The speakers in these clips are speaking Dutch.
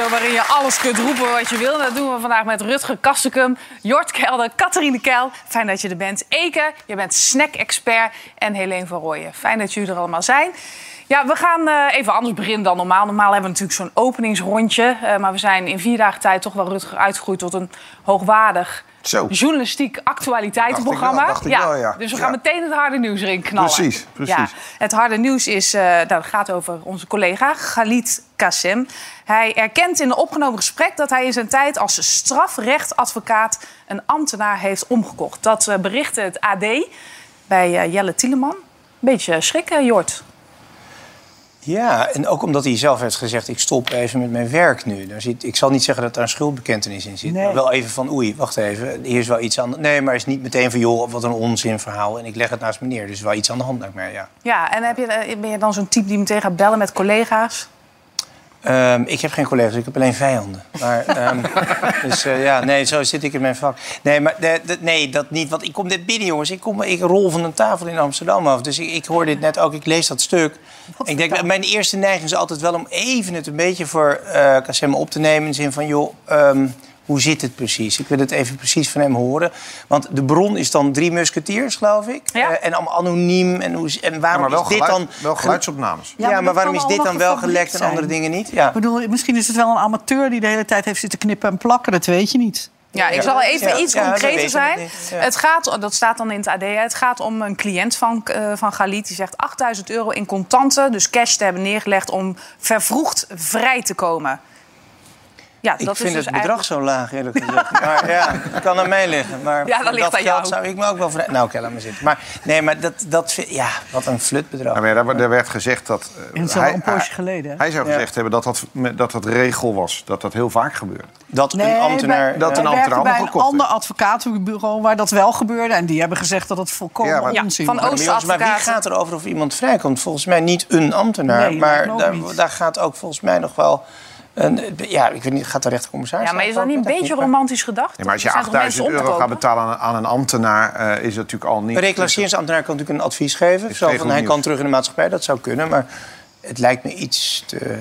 reality-show waarin je alles kunt roepen wat je wil. Dat doen we vandaag met Rutger Kastekum, Jort Kelder, Catharine Keil. Fijn dat je er bent. Eke, je bent snack-expert. En Helene van Rooyen. Fijn dat jullie er allemaal zijn. Ja, we gaan eh, even anders beginnen dan normaal. Normaal hebben we natuurlijk zo'n openingsrondje. eh, maar we zijn in vier dagen tijd toch wel Rutger uitgegroeid tot een hoogwaardig Zo. journalistiek actualiteitenprogramma. Dacht ik wel, dacht ik wel, ja. Dus we Ja. gaan meteen het harde nieuws erin knallen. Precies, precies. Ja, het harde nieuws is, eh nou, het gaat over onze collega Galit Kassem. Hij erkent in een opgenomen gesprek dat hij in zijn tijd als strafrechtadvocaat een ambtenaar heeft omgekocht. Dat eh, berichtte het AD bij eh, Jelle Tieleman. Beetje schrikken, Jort. Ja, en ook omdat hij zelf heeft gezegd... ik stop even met mijn werk nu. Daar zit, ik zal niet zeggen dat daar een schuldbekentenis in zit. Nee. Maar wel even van, oei, wacht even. Hier is wel iets aan... Nee, maar is niet meteen van, joh, wat een onzinverhaal. En ik leg het naast meneer. Dus wel iets aan de hand, lijkt mij, ja. Ja, en heb je, eh, ben je dan zo'n type die meteen gaat bellen met collega's? Ehm, ik heb geen collega's, ik heb alleen vijanden. Maar, ehm, dus eh, ja, nee, zo zit ik in mijn vak. Nee, maar de- de- nee, dat niet. Want ik kom net binnen, jongens. Ik, kom, ik rol van een tafel in Amsterdam af. Dus ik, ik hoor dit net ook, ik lees dat stuk. Ik denk, mijn eerste neiging is altijd wel om even het een beetje voor eh Kassem op te nemen. In de zin van, joh, ehm, hoe zit het precies? Ik wil het even precies van hem horen. Want de bron is dan drie musketiers, geloof ik. Ja. Eh, en allemaal anoniem. En, hoe, en Ja, waarom maar wel, is dit geluid, dan... wel geluidsopnames. Ja, Ja, maar, waarom is dit dan wel gelekt en andere dingen niet? Ja. Ik bedoel, misschien is het wel een amateur die de hele tijd heeft zitten knippen en plakken. Dat weet je niet. Ja, ik Ja. zal even Ja, iets concreter zijn. het niet, ja. Het gaat, dat staat dan in het AD, het gaat om een cliënt van, eh van Galit. Die zegt 8000 euro in contanten, dus cash te hebben neergelegd... om vervroegd vrij te komen. Ja, Ik dat vind is dus het bedrag eigenlijk- zo laag, eerlijk gezegd. Maar ja, het kan aan mij liggen. Maar Ja, dat ligt aan geld jou. zou ik me ook wel... vrij- Nou, oké, laat maar zitten. Maar nee, maar dat, dat vind- Ja, wat een flutbedrag. Ja, maar daar werd gezegd dat... eh, En is al hij- een poosje geleden. hè? Hij zou Ja. gezegd hebben dat dat, dat dat regel was. Dat dat heel vaak gebeurde. Dat Nee, een ambtenaar... bij- Dat ja. een ambtenaar bij een ander advocatenbureau waar dat wel gebeurde. En die hebben gezegd dat het volkomen Ja, maar- Ja, onzin van was. Oost- Maar, wie gaat er over of iemand vrijkomt? Volgens mij niet een ambtenaar. Nee, maar daar, daar gaat ook volgens mij nog wel... Een, ja, ik weet niet, gaat de rechtercommissaris... Ja, maar is dat niet een beetje romantisch gedacht? Nee, maar als je Er zijn toch mensen 8000 euro gaat betalen aan, aan een ambtenaar... eh, is dat natuurlijk al niet... Een reclasseringsambtenaar kan natuurlijk een advies geven. Zo van, hij kan terug in de maatschappij, dat zou kunnen. Maar het lijkt me iets te...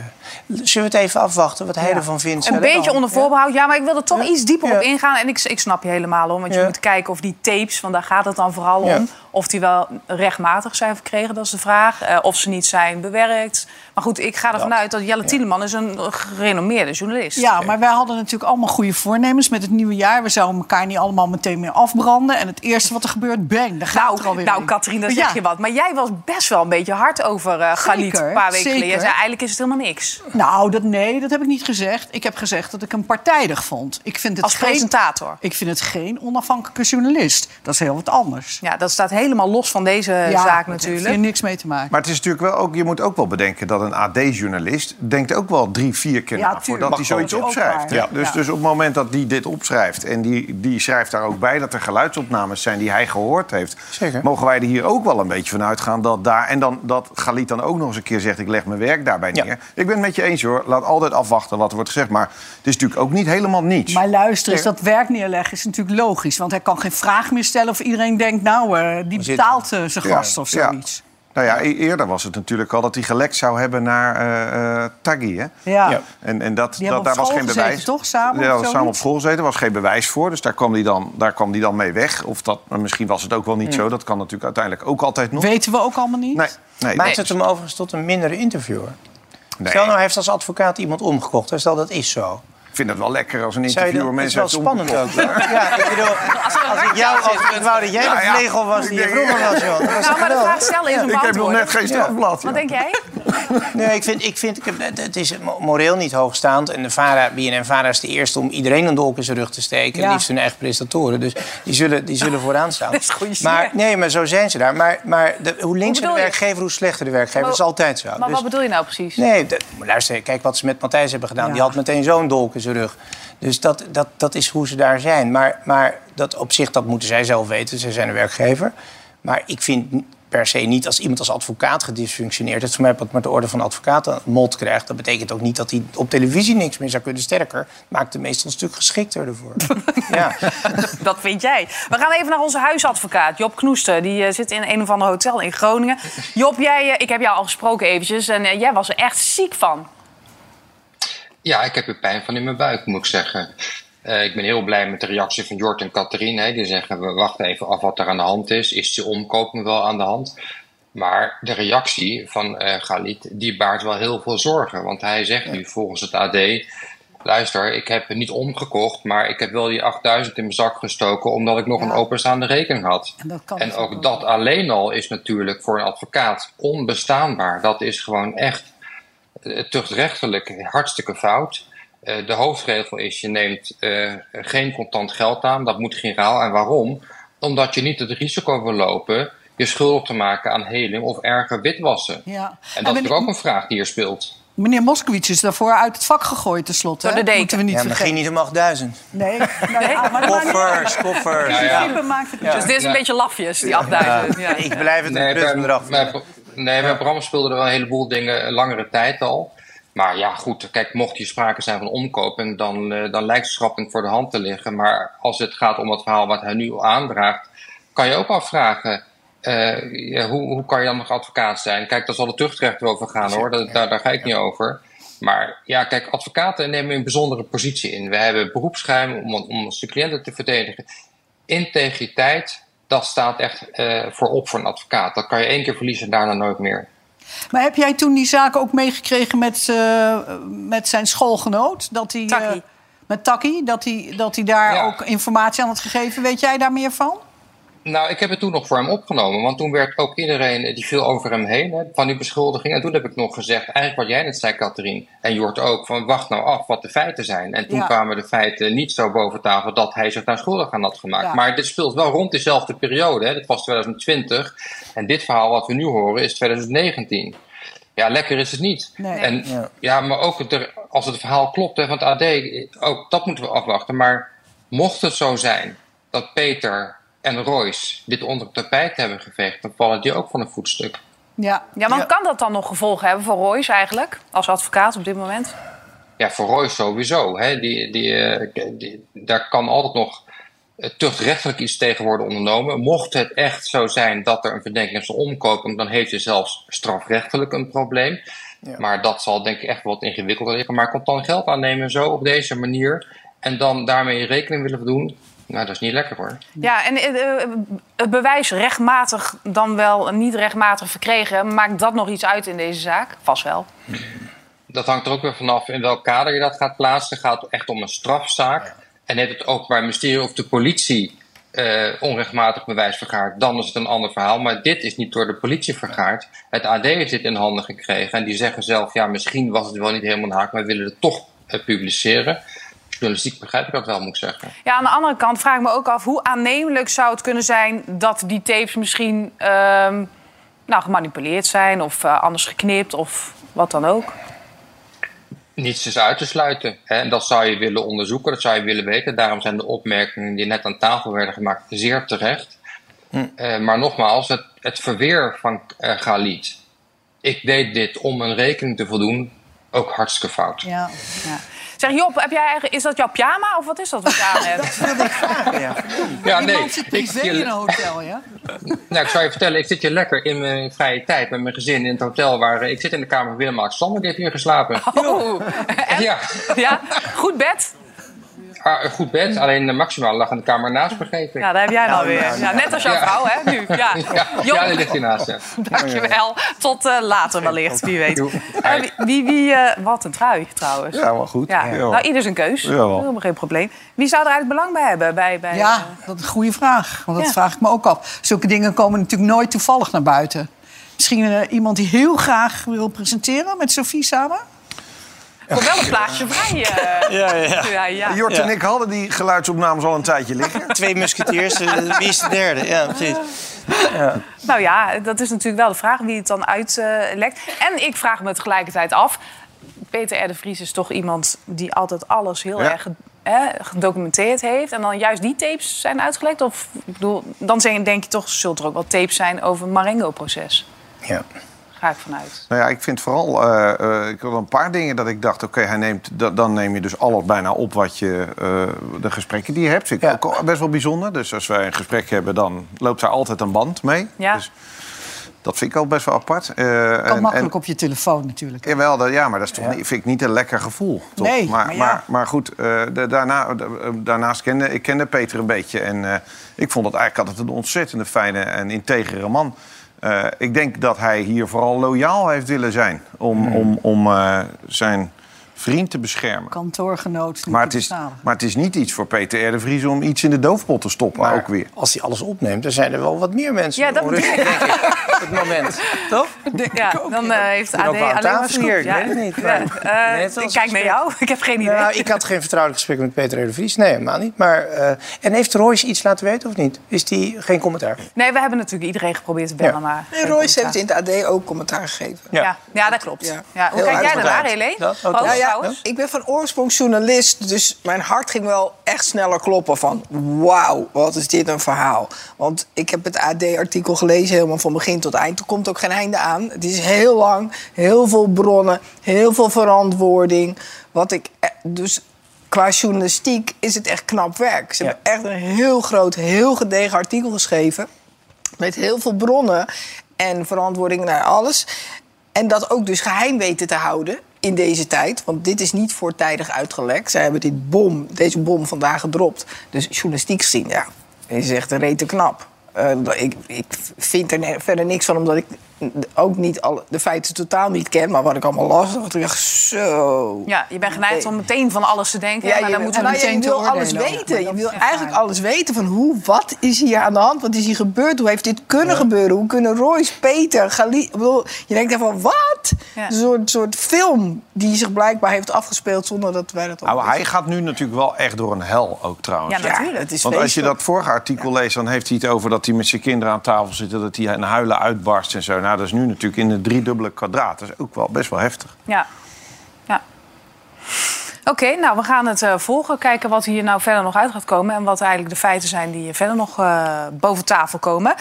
Zullen we het even afwachten wat hij ervan vindt? Een beetje dan? onder voorbehoud. Ja, maar ik wil er toch Ja. iets dieper Ja. op ingaan. En ik, ik snap je helemaal om. Want je Ja. moet kijken of die tapes, want daar gaat het dan vooral Ja. om. Of die wel rechtmatig zijn verkregen, dat is de vraag. Eh, of ze niet zijn bewerkt. Maar goed, ik ga ervan Dat. uit dat Jelle Tieleman is een gerenommeerde journalist. Ja, maar wij hadden natuurlijk allemaal goede voornemens met het nieuwe jaar. We zouden elkaar niet allemaal meteen meer afbranden. En het eerste wat er gebeurt, bang, daar gaat het er Nou, alweer nou. Katrien, daar zeg Ja. je wat. Maar jij was best wel een beetje hard over eh Galit een paar weken geleden. Zei, eigenlijk is het helemaal niks. Nou, dat, nee, dat heb ik niet gezegd. Ik heb gezegd dat ik hem partijdig vond. Ik vind het Als geen, presentator. Ik vind het geen onafhankelijke journalist. Dat is heel wat anders. Ja, dat staat helemaal los van deze Ja, zaak daar heeft natuurlijk. hier niks mee te maken. Maar het is natuurlijk wel ook, je moet ook wel bedenken dat een AD-journalist denkt ook wel drie, vier keer Ja, na voordat hij zoiets opschrijft. Ja. Dus, dus op het moment dat hij dit opschrijft en die, die schrijft daar ook bij dat er geluidsopnames zijn die hij gehoord heeft, Zeker. mogen wij er hier ook wel een beetje van uitgaan dat daar en dan dat Galit dan ook nog eens een keer zegt ik leg mijn werk daarbij Ja. neer. Ik ben het met je eens hoor. Laat altijd afwachten wat er wordt gezegd, maar het is natuurlijk ook niet helemaal niets. Maar luister eens, dat werk neerleggen is natuurlijk logisch. Want hij kan geen vraag meer stellen of iedereen denkt... nou, eh, die zit- betaalt eh, zijn Ja, gast of ja. zoiets. Nou ja, e- eerder was het natuurlijk al dat hij gelekt zou hebben naar eh eh Taggi. Hè? Ja. Ja. En, en dat, Die dat, daar op was geen gezeten, bewijs. toch? Samen Ja, samen op school gezeten. Er was geen bewijs voor. Dus daar kwam hij dan, daar kwam hij dan mee weg. Of dat, maar misschien was het ook wel niet zo. Dat kan natuurlijk uiteindelijk ook altijd nog. Weten we ook allemaal niet. Nee, nee. Maakt het hem overigens tot een mindere interviewer? nee. Stel nou, hij heeft als advocaat iemand omgekocht. Stel, dat is zo. Ik vind het wel lekker als een interviewer dat, het is mensen wel spannend ook. Ja, ik bedoel, als ik jou... Als, ik wou dat jij de vlegel was die je vroeger was, joh. Dat was Nou, maar de vraag stellen is om Ik heb nog net geen strafblad. Wat denk jij? Nee, ik vind, ik vind ik, heb- het is mo- moreel niet hoogstaand. En de VARA, BNN VARA is de eerste om iedereen een dolk in zijn rug te steken. Ja. Liefst hun eigen presentatoren. Dus die zullen, die zullen vooraan staan. Dat is goede maar, nee, maar zo zijn ze daar. Maar, maar de, hoe linkser de je? werkgever, hoe slechter de werkgever. dat is altijd zo. Maar Dus- wat bedoel je nou precies? Nee, luister, kijk wat ze met Matthijs hebben gedaan. Ja. Die had meteen zo'n dolk in zijn rug. Dus dat, dat, dat is hoe ze daar zijn. Maar, maar dat op zich, dat moeten zij zelf weten. Ze zijn een werkgever. Maar ik vind per se niet als iemand als advocaat gedysfunctioneerd heeft... voor mij wat met de orde van advocaat een mot krijgt... dat betekent ook niet dat hij op televisie niks meer zou kunnen. Sterker, maakt hem meestal een stuk geschikter ervoor. ja. Dat vind jij. We gaan even naar onze huisadvocaat, Job Knoester. Die eh, zit in een of ander hotel in Groningen. Job, jij, eh, ik heb jou al gesproken eventjes en eh, jij was er echt ziek van. Ja, ik heb er pijn van in mijn buik, moet ik zeggen. Uh, ik ben heel blij met de reactie van Jort en Catherine. Die zeggen, we wachten even af wat er aan de hand is. Is de omkoping wel aan de hand? Maar de reactie van uh, Galit, die baart wel heel veel zorgen. Want hij zegt nu volgens het AD... Luister, ik heb het niet omgekocht, maar ik heb wel die 8000 in mijn zak gestoken... omdat ik nog Ja. een openstaande rekening had. En ook wel. dat alleen al is natuurlijk voor een advocaat onbestaanbaar. Dat is gewoon echt eh, tuchtrechtelijk hartstikke fout. Eh, de hoofdregel is: je neemt eh, geen contant geld aan, dat moet giraal. En waarom? Omdat je niet het risico wil lopen je schuldig te maken aan heling of erger witwassen. Ja. En dat is meneer- ook een vraag die hier speelt. Meneer Moskowitz is daarvoor uit het vak gegooid tenslotte. Door de hè? deken. Moeten we niet Ja, maar ging niet om 8000. Nee, nou ja, maar dat. Koffers, koffers. Ja, ja. Dus dit is een Ja. beetje lafjes, die 8000. Ja. Ik blijf het een Nee, bij, plusbedrag nee, bij Bram speelden er wel een heleboel dingen langere tijd al. Maar ja, goed, kijk, mocht hier sprake zijn van omkopen, dan, eh, dan lijkt schrapping voor de hand te liggen. Maar als het gaat om het verhaal wat hij nu aandraagt, kan je ook afvragen. ja, hoe, hoe kan je dan nog advocaat zijn? Kijk, daar zal de tuchtrecht over gaan hoor, dat, daar, daar ga ik niet over. Maar ja, kijk, advocaten nemen een bijzondere positie in. We hebben beroepsgeheim om, om onze cliënten te verdedigen. Integriteit, dat staat echt eh, voorop voor een advocaat. Dat kan je één keer verliezen en daarna nooit meer. Maar heb jij toen die zaak ook meegekregen met, eh, met zijn schoolgenoot? Dat hij, eh, met Taki, dat hij, dat hij daar Ja. ook informatie aan had gegeven. Weet jij daar meer van? Nou, ik heb het toen nog voor hem opgenomen, want toen werd ook iedereen, eh, die viel over hem heen, hè, van die beschuldiging. En toen heb ik nog gezegd, eigenlijk wat jij net zei, Catherine, en Jort ook, van wacht nou af wat de feiten zijn. En toen Ja. kwamen de feiten niet zo boven tafel dat hij zich daar schuldig aan had gemaakt. Ja. Maar dit speelt wel rond dezelfde periode, hè. dit was 2020. En dit verhaal wat we nu horen is 2019. Ja, lekker is het niet. Nee. En Ja. ja, maar ook het er- als het verhaal klopt hè, van het AD, ook dat moeten we afwachten. Maar mocht het zo zijn dat Peter en Royce dit onder het tapijt hebben geveegd, dan vallen die ook van een voetstuk. Ja. Ja, maar Ja. kan dat dan nog gevolgen hebben voor Royce eigenlijk? Als advocaat op dit moment? Ja, voor Royce sowieso. Hè. Die, die, eh, die- daar kan altijd nog eh, tuchtrechtelijk iets tegen worden ondernomen. Mocht het echt zo zijn dat er een verdenking is van omkoping, dan heeft hij zelfs strafrechtelijk een probleem. Maar dat zal denk ik echt wat ingewikkelder liggen. Maar contant geld aannemen zo op deze manier en dan daarmee rekening willen doen, nou dat is niet lekker hoor. Ja, en eh, eh, het bewijs rechtmatig dan wel niet rechtmatig verkregen... maakt dat nog iets uit in deze zaak? Vast wel. Dat hangt er ook weer vanaf in welk kader je dat gaat plaatsen. Gaat het echt om een strafzaak? En heeft het Openbaar Ministerie of de politie eh, onrechtmatig bewijs vergaard, dan is het een ander verhaal. Maar dit is niet door de politie vergaard. Het AD heeft dit in handen gekregen. En die zeggen zelf, ja, misschien was het wel niet helemaal haak, maar we willen het toch publiceren. Journalistiek begrijp ik dat wel, moet ik zeggen. Ja, aan de andere kant vraag ik me ook af... hoe aannemelijk zou het kunnen zijn dat die tapes misschien ehm, nou, gemanipuleerd zijn... of eh, anders geknipt of wat dan ook? Niets is uit te sluiten. Hè? En dat zou je willen onderzoeken, dat zou je willen weten. Daarom zijn de opmerkingen die net aan tafel werden gemaakt zeer terecht. Eh, maar nogmaals, het, het verweer van eh Galit. Ik deed dit om een rekening te voldoen, ook hartstikke fout. Ja. Ja. Zeg Job, heb jij eigenlijk, is dat jouw pyjama of wat is dat wat je aan hebt? Ja. Ja, Die nee. man zit Ik, privé zit hier- in een hotel, ja? nou, ik zou je vertellen, ik zit hier lekker in mijn vrije tijd met mijn gezin in het hotel. Waar, eh, ik zit in de kamer van Willem-Alexander, die heeft hier geslapen. Oh, en? Ja, Ja, goed bed? Een goed bed, alleen de maximaal lag in de kamer naast begrepen. Ja, daar heb jij Nou, weer. Ja, net als jouw Ja. vrouw, hè, nu. Ja, Ja, ja die ligt hiernaast. Ja. dankjewel. Tot eh, later wellicht, wie weet. Eh, wie, wie, eh, wat een trui, trouwens. Ja, wel goed. Ja. Ja. Nou, ieder zijn keus. Jawel. Helemaal geen probleem. Wie zou er eigenlijk belang bij hebben? Bij, bij, Ja, eh, dat is een goede vraag. Want dat Ja. vraag ik me ook af. Zulke dingen komen natuurlijk nooit toevallig naar buiten. Misschien eh, iemand die heel graag wil presenteren met Sophie samen? Voor wel een plaatsje vrij. eh. Ja, ja. ja, ja. Jort Ja. en ik hadden die geluidsopnames al een tijdje liggen. Twee musketiers, eh, wie is de derde? Ja, precies. Nou ja, dat is natuurlijk wel de vraag wie het dan uitlekt. en ik vraag me tegelijkertijd af... Peter R. de Vries is toch iemand die altijd alles heel Ja. erg hè, gedocumenteerd heeft... en dan juist die tapes zijn uitgelekt? Of ik bedoel, dan denk je toch, zult er ook wel tapes zijn over het Marengo-proces? Ja. Ga ik vanuit. Nou ja, ik vind vooral... eh, eh, ik had een paar dingen dat ik dacht... oké, hij neemt, da- dan neem je dus alles bijna op wat je... eh, de gesprekken die je hebt. Vind ik Ja. ook best wel bijzonder. Dus als wij een gesprek hebben, dan loopt daar altijd een band mee. Ja. Dus, Dat vind ik al best wel apart. Eh, Kan en- makkelijk en- op je telefoon natuurlijk. Jawel, dat, ja, maar dat is toch niet, vind ik niet een lekker gevoel. Toch? Nee, maar, maar maar, ja. maar, goed, eh, de, daarna, de- daarnaast kende ik kende Peter een beetje. En eh, ik vond het eigenlijk altijd een ontzettende fijne en integere man. Eh, ik denk dat hij hier vooral loyaal heeft willen zijn. Om, Hmm. om, om eh, zijn vriend te beschermen. Kantoorgenoot. niet Maar het, is, maar het is niet iets voor Peter R. de Vries om iets in de doofpot te stoppen, Maar ook weer. als hij alles opneemt, dan zijn er wel wat meer mensen. Ja, dat onrustig, denk ik. Op het moment. Toch? Ja, dan eh, heeft AD alleen maar tafel scoop. hier, ik Ja. weet het niet, Ja, eh, ik kijk naar jou, ik heb geen idee. Nou, ik had geen vertrouwelijk gesprek met Peter R. de Vries. Nee, helemaal niet. Maar, eh, en heeft Royce iets laten weten of niet? Is die geen commentaar? Nee, we hebben natuurlijk iedereen geprobeerd te bellen, Ja. maar... Nee, Royce heeft in het AD ook commentaar gegeven. Ja. Ja. dat klopt. Ja. Ja. Hoe Heel kijk jij daarnaar, Helene? Trouwens. ik ben van oorsprong journalist, dus mijn hart ging wel echt sneller kloppen van... wauw, wat is dit een verhaal. Want ik heb het AD-artikel gelezen helemaal van begin tot eind. Er komt ook geen einde aan. Het is heel lang, heel veel bronnen, heel veel verantwoording. Wat ik, eh, dus qua journalistiek is het echt knap werk. Ze Ja. hebben echt een heel groot, heel gedegen artikel geschreven... met heel veel bronnen en verantwoording naar alles. En dat ook dus geheim weten te houden in deze tijd. Want dit is niet voortijdig uitgelekt. Zij hebben dit bom, deze bom vandaag gedropt. Dus journalistiek gezien, ja, is een rete knap. Eh, ik, ik vind er verder niks van, omdat ik ook niet alle, de feiten totaal niet ken. Maar wat ik allemaal las, dacht ik echt zo... Ja, je bent geneigd om meteen van alles te denken, maar je, dan moeten we nou, ja, meteen je wil alles weten. Maar Je wil eigenlijk waar. alles weten van hoe, wat is hier aan de hand? Wat is hier gebeurd? Hoe heeft dit kunnen gebeuren? Hoe kunnen Royce, Peter, Gali... Ik bedoel, je denkt dan van, wat? Ja. Een soort, soort film die zich blijkbaar heeft afgespeeld zonder dat wij dat al Nou, hij gaat nu natuurlijk wel echt door een hel ook trouwens. Ja, natuurlijk. het is Want als je dat vorige artikel leest, dan heeft hij het over dat hij met zijn kinderen aan tafel zit... en dat hij een huilen uitbarst en zo. Nou, dat is nu natuurlijk in het driedubbele kwadraat. Dat is ook wel best wel heftig. Ja. ja. Oké, nou, we gaan het eh, volgen. Kijken wat hier nou verder nog uit gaat komen. En wat eigenlijk de feiten zijn die verder nog eh, boven tafel komen.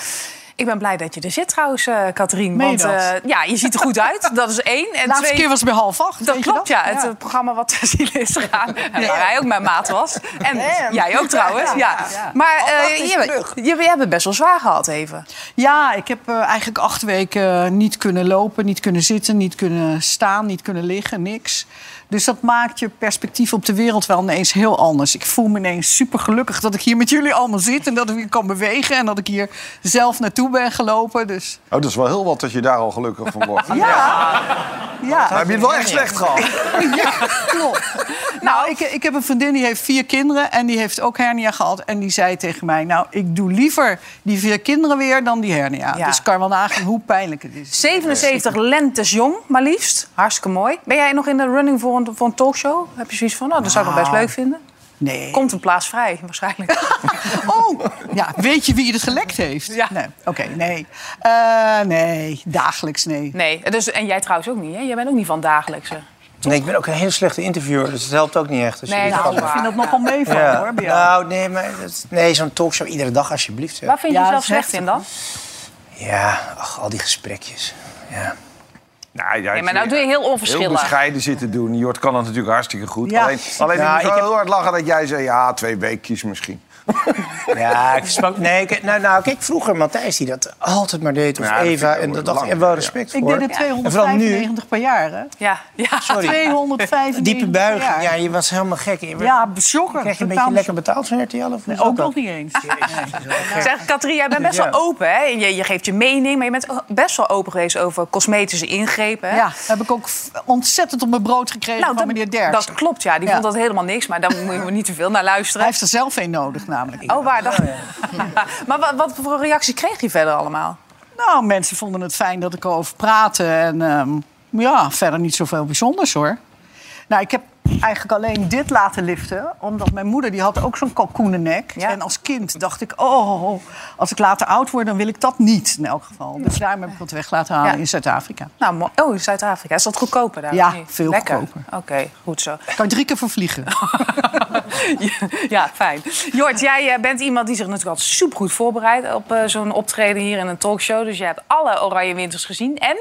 Ik ben blij dat je er zit trouwens, eh Katrien. Meen Want je dat? eh, ja, je ziet er goed uit. Dat is één. En De laatste twee, keer was het bij half acht. dat klopt, ja. Het Ja. eh, programma wat te zien is gegaan. En waar hij ook mijn maat was. En Ja. jij ook trouwens. Ja. Ja, ja. Maar eh, is je, terug. je, je hebt het best wel zwaar gehad even. Ja, ik heb eigenlijk acht weken niet kunnen lopen, niet kunnen zitten, niet kunnen staan, niet kunnen liggen, niks. Dus dat maakt je perspectief op de wereld wel ineens heel anders. Ik voel me ineens super gelukkig dat ik hier met jullie allemaal zit en dat ik weer kan bewegen en dat ik hier zelf naartoe ben gelopen. Dus Oh, dat is wel heel wat dat je daar al gelukkig van wordt. ja, ja. heb je het wel echt slecht gehad. Ja, klopt. Nou, ik, ik heb een vriendin die heeft vier kinderen en die heeft ook hernia gehad. En die zei tegen mij, nou, ik doe liever die vier kinderen weer dan die hernia. Ja. Dus ik kan wel nagaan hoe pijnlijk het is. 77 lentes jong, maar liefst. Hartstikke mooi. Ben jij nog in de running voor een, voor een talkshow? Heb je zoiets van, nou, dat zou ik nog best leuk vinden. Nee. Komt een plaats vrij, waarschijnlijk. Oh, ja, weet je wie het gelekt heeft? Ja. Nee, oké, nee. Eh, nee, dagelijks nee. Nee, dus, en jij trouwens ook niet, hè? Jij bent ook niet van dagelijkse. Nee, ik ben ook een hele slechte interviewer, dus het helpt ook niet echt. als je Nee, doen. Ik vind dat nogal meevallen Ja. hoor, bij jou. Nou, nee, maar dat- nee, zo'n talkshow iedere dag alsjeblieft. zeg. Waar vind je Ja, jezelf slecht in dan? Ja, ach, al die gesprekjes. Ja. Nou, ja, maar nou doe je heel Heel onverschillig. bescheiden zitten doen. Jort kan dat natuurlijk hartstikke goed. Ja. Alleen, alleen Ja, ik heb- heel hard lachen dat jij zei... ja, twee weekjes misschien. Ja, ik sprak... Nee, ik- nou, nou, kijk, vroeger Matthijs die dat altijd maar deed. Of Ja, Eva. ik En dat dacht ik, en wel ja. respect Ik voor. deed het En vooral nu, 295 per jaar, hè? Ja, ja. sorry, 295 diepe buiging. Ja, je was helemaal gek. Je werd- Ja, shocker. Krijg je een beetje lekker betaald van RTL? Of Nee, ook nog niet eens. Zeg, Katrien, jij bent best wel open, hè? Je, je geeft je mening, maar je bent best wel open geweest over cosmetische ingrepen, hè? Ja, heb ik ook ontzettend op mijn brood gekregen van dat, meneer Derks. dat klopt, ja. Die Ja. vond dat helemaal niks, maar daar moet je niet te veel naar Hij luisteren. heeft er zelf een nodig namelijk. Oh, waar dan? maar wat, wat voor reacties kreeg je verder allemaal? Nou, mensen vonden het fijn dat ik erover praatte. En ehm, ja, verder niet zoveel bijzonders hoor. Nou, ik heb eigenlijk alleen dit laten liften. Omdat mijn moeder, die had ook zo'n kalkoenennek. Ja. En als kind dacht ik, oh, als ik later oud word, dan wil ik dat niet. In elk geval. Dus daarom heb ik het weg laten halen Ja. in Zuid-Afrika. Nou, oh, in Zuid-Afrika. Is dat goedkoper daar? Ja, veel Lekker. goedkoper. Oké, goed zo. Kan je drie keer voor vliegen. ja, fijn. Jort, jij eh, bent iemand die zich natuurlijk altijd supergoed voorbereidt... op eh, zo'n optreden hier in een talkshow. Dus jij hebt alle Oranje Winters gezien. En?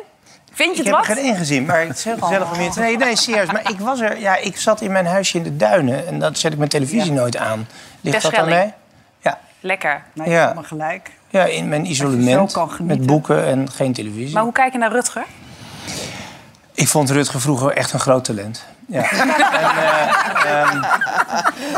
Vind je Ik het heb er wat? geen één gezien, maar het is heel gezellig om je te... Nee, nee, serieus. Maar ik was er... Ja, ik zat in mijn huisje in de duinen. En dat zet ik mijn televisie nooit aan. Ligt dat aan mij? Ja. Lekker. Nou, Ja. je hebt me gelijk. Ja, in mijn isolement. Met boeken en geen televisie. Maar hoe kijk je naar Rutger? Ik vond Rutger vroeger echt een groot talent. Ja. en, eh, ehm,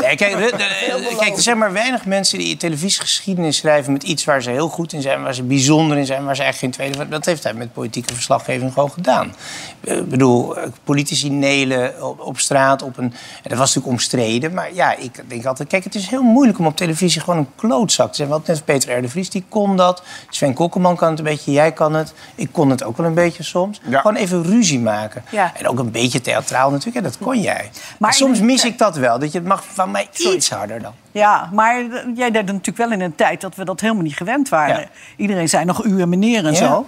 kijk, eh, kijk, er zijn maar weinig mensen die televisiegeschiedenis schrijven met iets waar ze heel goed in zijn, waar ze bijzonder in zijn, waar ze eigenlijk geen tweede. Dat heeft hij met politieke verslaggeving gewoon gedaan. Eh, Ik bedoel, politici nelen op, op straat, op een. en dat was natuurlijk omstreden, maar ja, ik denk altijd, kijk, het is heel moeilijk om op televisie gewoon een klootzak te zijn. Want net Peter R. de Vries, die kon dat. Sven Kokkelman kan het een beetje, jij kan het. Ik kon het ook wel een beetje soms. Ja. Gewoon even ruzie maken. Ja. En ook een beetje theatraal natuurlijk, en dat kon jij. Maar Maar soms mis ik dat wel, dat je het mag van mij iets harder dan. Ja, maar jij deed het natuurlijk wel in een tijd dat we dat helemaal niet gewend waren. Ja. Iedereen zei nog u en meneer en Ja. zo.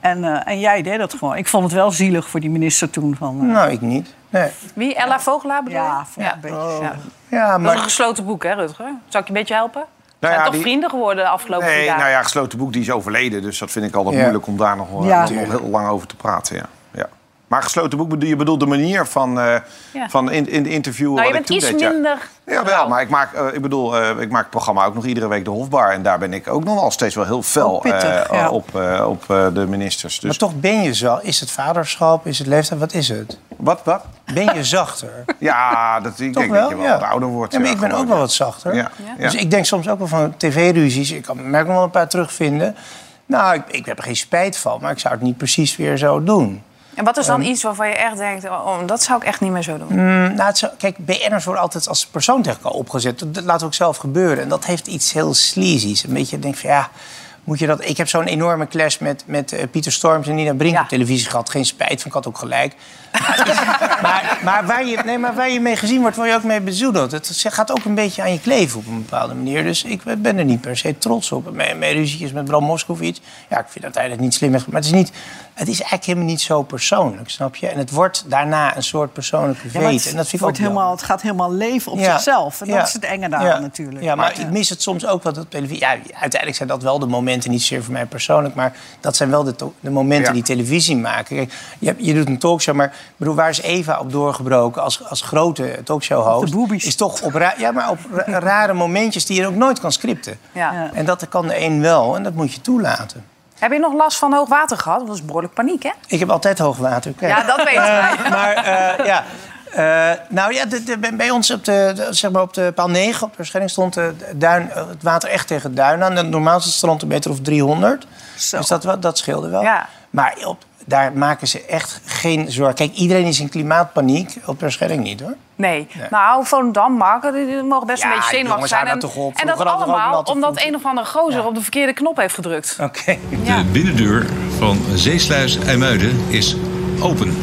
En, eh, en jij deed dat gewoon. Ik vond het wel zielig voor die minister toen. Van, eh, Nou, ik niet. Nee. Wie? Ella Vogelaar bedoel je? ja, een beetje. Ja. Ja, Dat is maar een gesloten boek, hè, Rutger? Zou ik je een beetje helpen? We Nou zijn ja, toch die- vrienden geworden de afgelopen Nee, nou ja, gesloten boek, die is overleden. Dus dat vind ik altijd Ja. moeilijk om daar nog, Ja. nog heel lang over te praten. Ja. Maar gesloten boek, bedoel- je bedoelt de manier van, eh, Ja. van in, in de interview nou, wat je ik bent iets deed. minder... Ja, wel, maar ik maak, eh, ik bedoel, eh, ik maak het programma ook nog iedere week de Hofbar. En daar ben ik ook nog wel steeds wel heel fel Oh, pittig, eh, ja. op, eh, op eh, de ministers. Dus Maar toch ben je zo. Is het vaderschap? Is het leeftijd? Wat is het? wat, wat? Ben je zachter? Ja, dat, ik Toch denk wel? dat je wel ja. wat ouder wordt. Ja, maar ja, ik ben gewoon. ook wel wat zachter. Ja. Dus ik denk soms ook wel van tv-ruzies. Ik kan me ook nog wel een paar terugvinden. Nou, ik, ik heb er geen spijt van, maar ik zou het niet precies weer zo doen. En wat is dan iets waarvan je echt denkt... Oh, dat zou ik echt niet meer zo doen? Mm, nou, kijk, BN'ers worden altijd als persoon tegen elkaar opgezet. Dat, dat laat ook zelf gebeuren. En dat heeft iets heel sleazy's. Een beetje denk van ja. Moet je dat... Ik heb zo'n enorme clash met, met eh, Pieter Storms en Nina Brink Ja. op televisie gehad. Geen spijt van, ik had ook gelijk. maar, maar, waar je, nee, maar waar je mee gezien wordt, word je ook mee bezoedeld. Het gaat ook een beetje aan je kleven op een bepaalde manier. Dus ik ben er niet per se trots op. Mijn, mijn ruzietjes met Bram Moskowitz. Ja, ik vind dat eigenlijk niet slim. Maar het is, niet, het is eigenlijk helemaal niet zo persoonlijk, snap je? En het wordt daarna een soort persoonlijke Ja, veet. maar het, en dat vind ik wordt ook jammer. helemaal, het gaat helemaal leven op Ja. zichzelf. En Ja. dat is het enge daar Ja. natuurlijk. Ja, maar eh, ik mis het soms ook wat op televisie. Ja, uiteindelijk zijn dat wel de momenten, niet zozeer voor mij persoonlijk, maar dat zijn wel de, de momenten Ja. die televisie maken. Kijk, je, hebt- je doet een talkshow, maar ik bedoel, waar is Eva op doorgebroken als, als grote talkshow-host? De boobies. Is toch op, ra- ja, maar op ra- rare momentjes die je ook nooit kan scripten. Ja. Ja. En dat kan de een wel, en dat moet je toelaten. Heb je nog last van hoog water gehad? Dat was behoorlijk paniek, hè? Ik heb altijd hoogwater. Kijk. Ja, dat weten wij. Maar eh, ja. Eh, nou ja, de- de- bij- ons op de, de- zeg maar op de paal 9 op de stond de duin, eh, het water echt tegen het duin aan. Normaal is het strand een meter of 300. Zo. Dus dat, dat scheelde wel. Ja. Maar op, daar maken ze echt geen zorgen. Kijk, iedereen is in klimaatpaniek. Op de Schelling niet hoor. Nee. Nou, Volendam, Marken, die die mogen best een beetje zenuwachtig zijn. En, toch op. en dat allemaal omdat een of andere gozer op de verkeerde knop heeft gedrukt. Oké. Ja. De binnendeur van Zeesluis IJmuiden is open.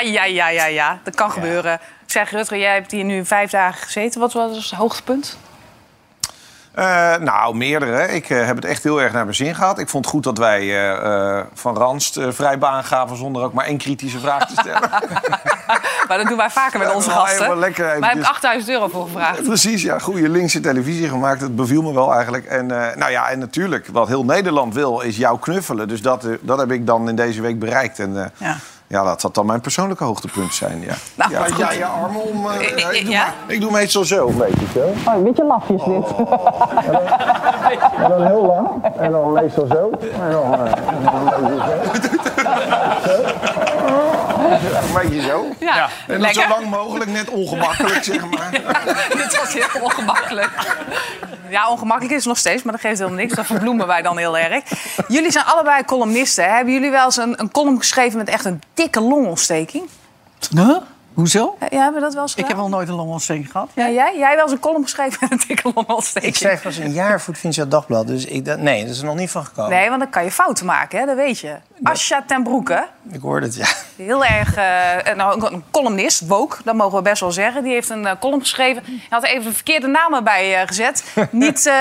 Ja, ja, ja, ja, ja. Dat kan gebeuren. Ik zeg, Rutger, jij hebt hier nu vijf dagen gezeten. Wat was het hoogtepunt? Eh, nou, meerdere. Ik eh, heb het echt heel erg naar mijn zin gehad. Ik vond het goed dat wij eh, van Ranst vrij baan gaven... zonder ook maar één kritische vraag te stellen. Maar dat doen wij vaker met Ja, onze gasten. lekker Maar heb ik eventjes- 8000 euro voor gevraagd. Precies, ja. Goede linkse televisie gemaakt. Dat beviel me wel eigenlijk. En, nou ja, en natuurlijk, wat heel Nederland wil, is jou knuffelen. Dus dat, dat heb ik dan in deze week bereikt. En Ja. Ja, dat zal dan mijn persoonlijke hoogtepunt zijn, ja. Nou, ja, je armen om... eh, ja, ik, doe Ja? maar- ik doe meestal zo, een beetje zo. Oh, een beetje lafjes dit. En dan heel lang. En dan meestal zo. En dan, eh, en dan. Zo. Een beetje zo. Ja, En dan lekker. zo lang mogelijk, net ongemakkelijk, zeg maar. Dit was heel ongemakkelijk. Ja, ongemakkelijk is het nog steeds, maar dat geeft helemaal niks. Dat verbloemen wij dan heel erg. Jullie zijn allebei columnisten. hè? Hebben jullie wel eens een, een column geschreven met echt een dikke longontsteking? Huh? Hoezo? Ja, hebben we dat wel eens Ik heb nog nooit een longontsteking gehad. Ja, jij? Jij wel eens een column geschreven met een dikke longontsteking? Ik schrijf pas een jaar voor het Financieel Dagblad. Dus ik, dat, nee, dat is er nog niet van gekomen. Nee, want dan kan je fouten maken, hè? dat weet je. Asja ten Broeke, Ik hoorde het, ja. heel erg eh, nou, een columnist, woke, dat mogen we best wel zeggen. Die heeft een eh, column geschreven. Hij had even de verkeerde naam erbij eh, gezet. Niet eh,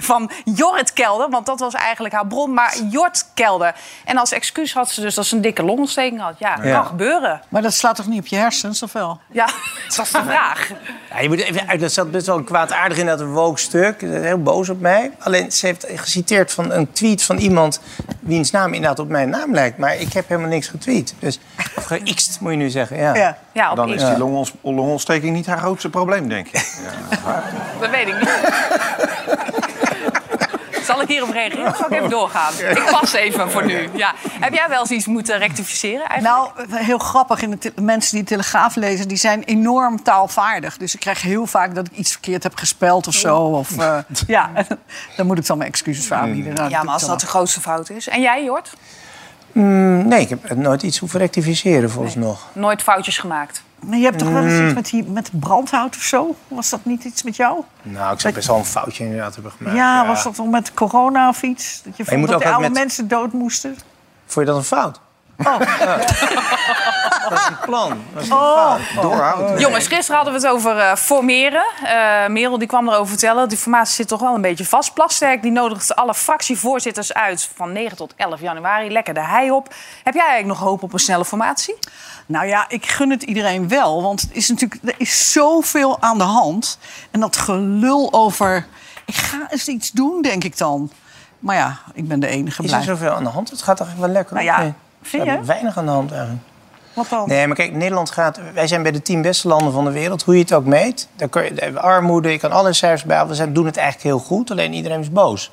van Jorrit Kelder, want dat was eigenlijk haar bron, maar Jort Kelder. En als excuus had ze dus dat ze een dikke longontsteking had. Ja, Ja. kan gebeuren. Maar dat slaat toch niet op je hersens, of wel? Ja, dat was de vraag. Ja, je moet even uit, dat zat best wel kwaadaardig in dat woke stuk. Heel boos op mij. Alleen ze heeft geciteerd van een tweet van iemand wiens naam inderdaad op mijn naam lijkt. Maar ik heb helemaal niks getweet. Dus, of gext, moet je nu zeggen. Ja. Ja. Ja, op Dan is X. die longons- longontsteking niet haar grootste probleem, denk ik. Dat weet ik niet. Zal ik hierop reageren of zal ik even doorgaan? Ik pas even voor nu. Ja. Heb jij wel eens iets moeten rectificeren eigenlijk? Nou, heel grappig. In de mensen die de Telegraaf lezen, die zijn enorm taalvaardig. Dus ik krijg heel vaak dat ik iets verkeerd heb gespeld of zo. Of, eh, ja, daar moet ik dan mijn excuses voor aanbieden. Nou, ja, maar als dat de grootste fout is. En jij, Jort? Mm, nee, ik heb nooit iets hoeven rectificeren volgens nog. Nooit foutjes gemaakt. Maar je hebt toch wel Mm. eens iets met, die, met brandhout of zo? Was dat niet iets met jou? Nou, ik zou best wel een foutje inderdaad hebben gemaakt. ja, was dat dan met corona of iets? Dat je je vond moet dat de oude met- mensen dood moesten? Vond je dat een fout? Oh. Dat is een plan. Dat is Oh. Doorhoud. Jongens, gisteren hadden we het over eh, formeren. Eh Merel die kwam erover vertellen. Die formatie zit toch wel een beetje vast. Plasterk die nodigt alle fractievoorzitters uit van 9 tot 11 januari. Lekker de hei op. Heb jij eigenlijk nog hoop op een snelle formatie? Nou ja, ik gun het iedereen wel. Want het is natuurlijk, er is zoveel aan de hand. En dat gelul over... Ik ga eens iets doen, denk ik dan. Maar ja, ik ben de enige Is er blij. zoveel aan de hand? Het gaat eigenlijk wel lekker. Nou ja? Vind We je? hebben Weinig aan de hand eigenlijk. Wat dan? Nee, maar kijk, Nederland gaat... Wij zijn bij de tien beste landen van de wereld, hoe je het ook meet. Daar kun je, de armoede, je kan alle cijfers bij. We zijn, doen het eigenlijk heel goed, alleen iedereen is boos.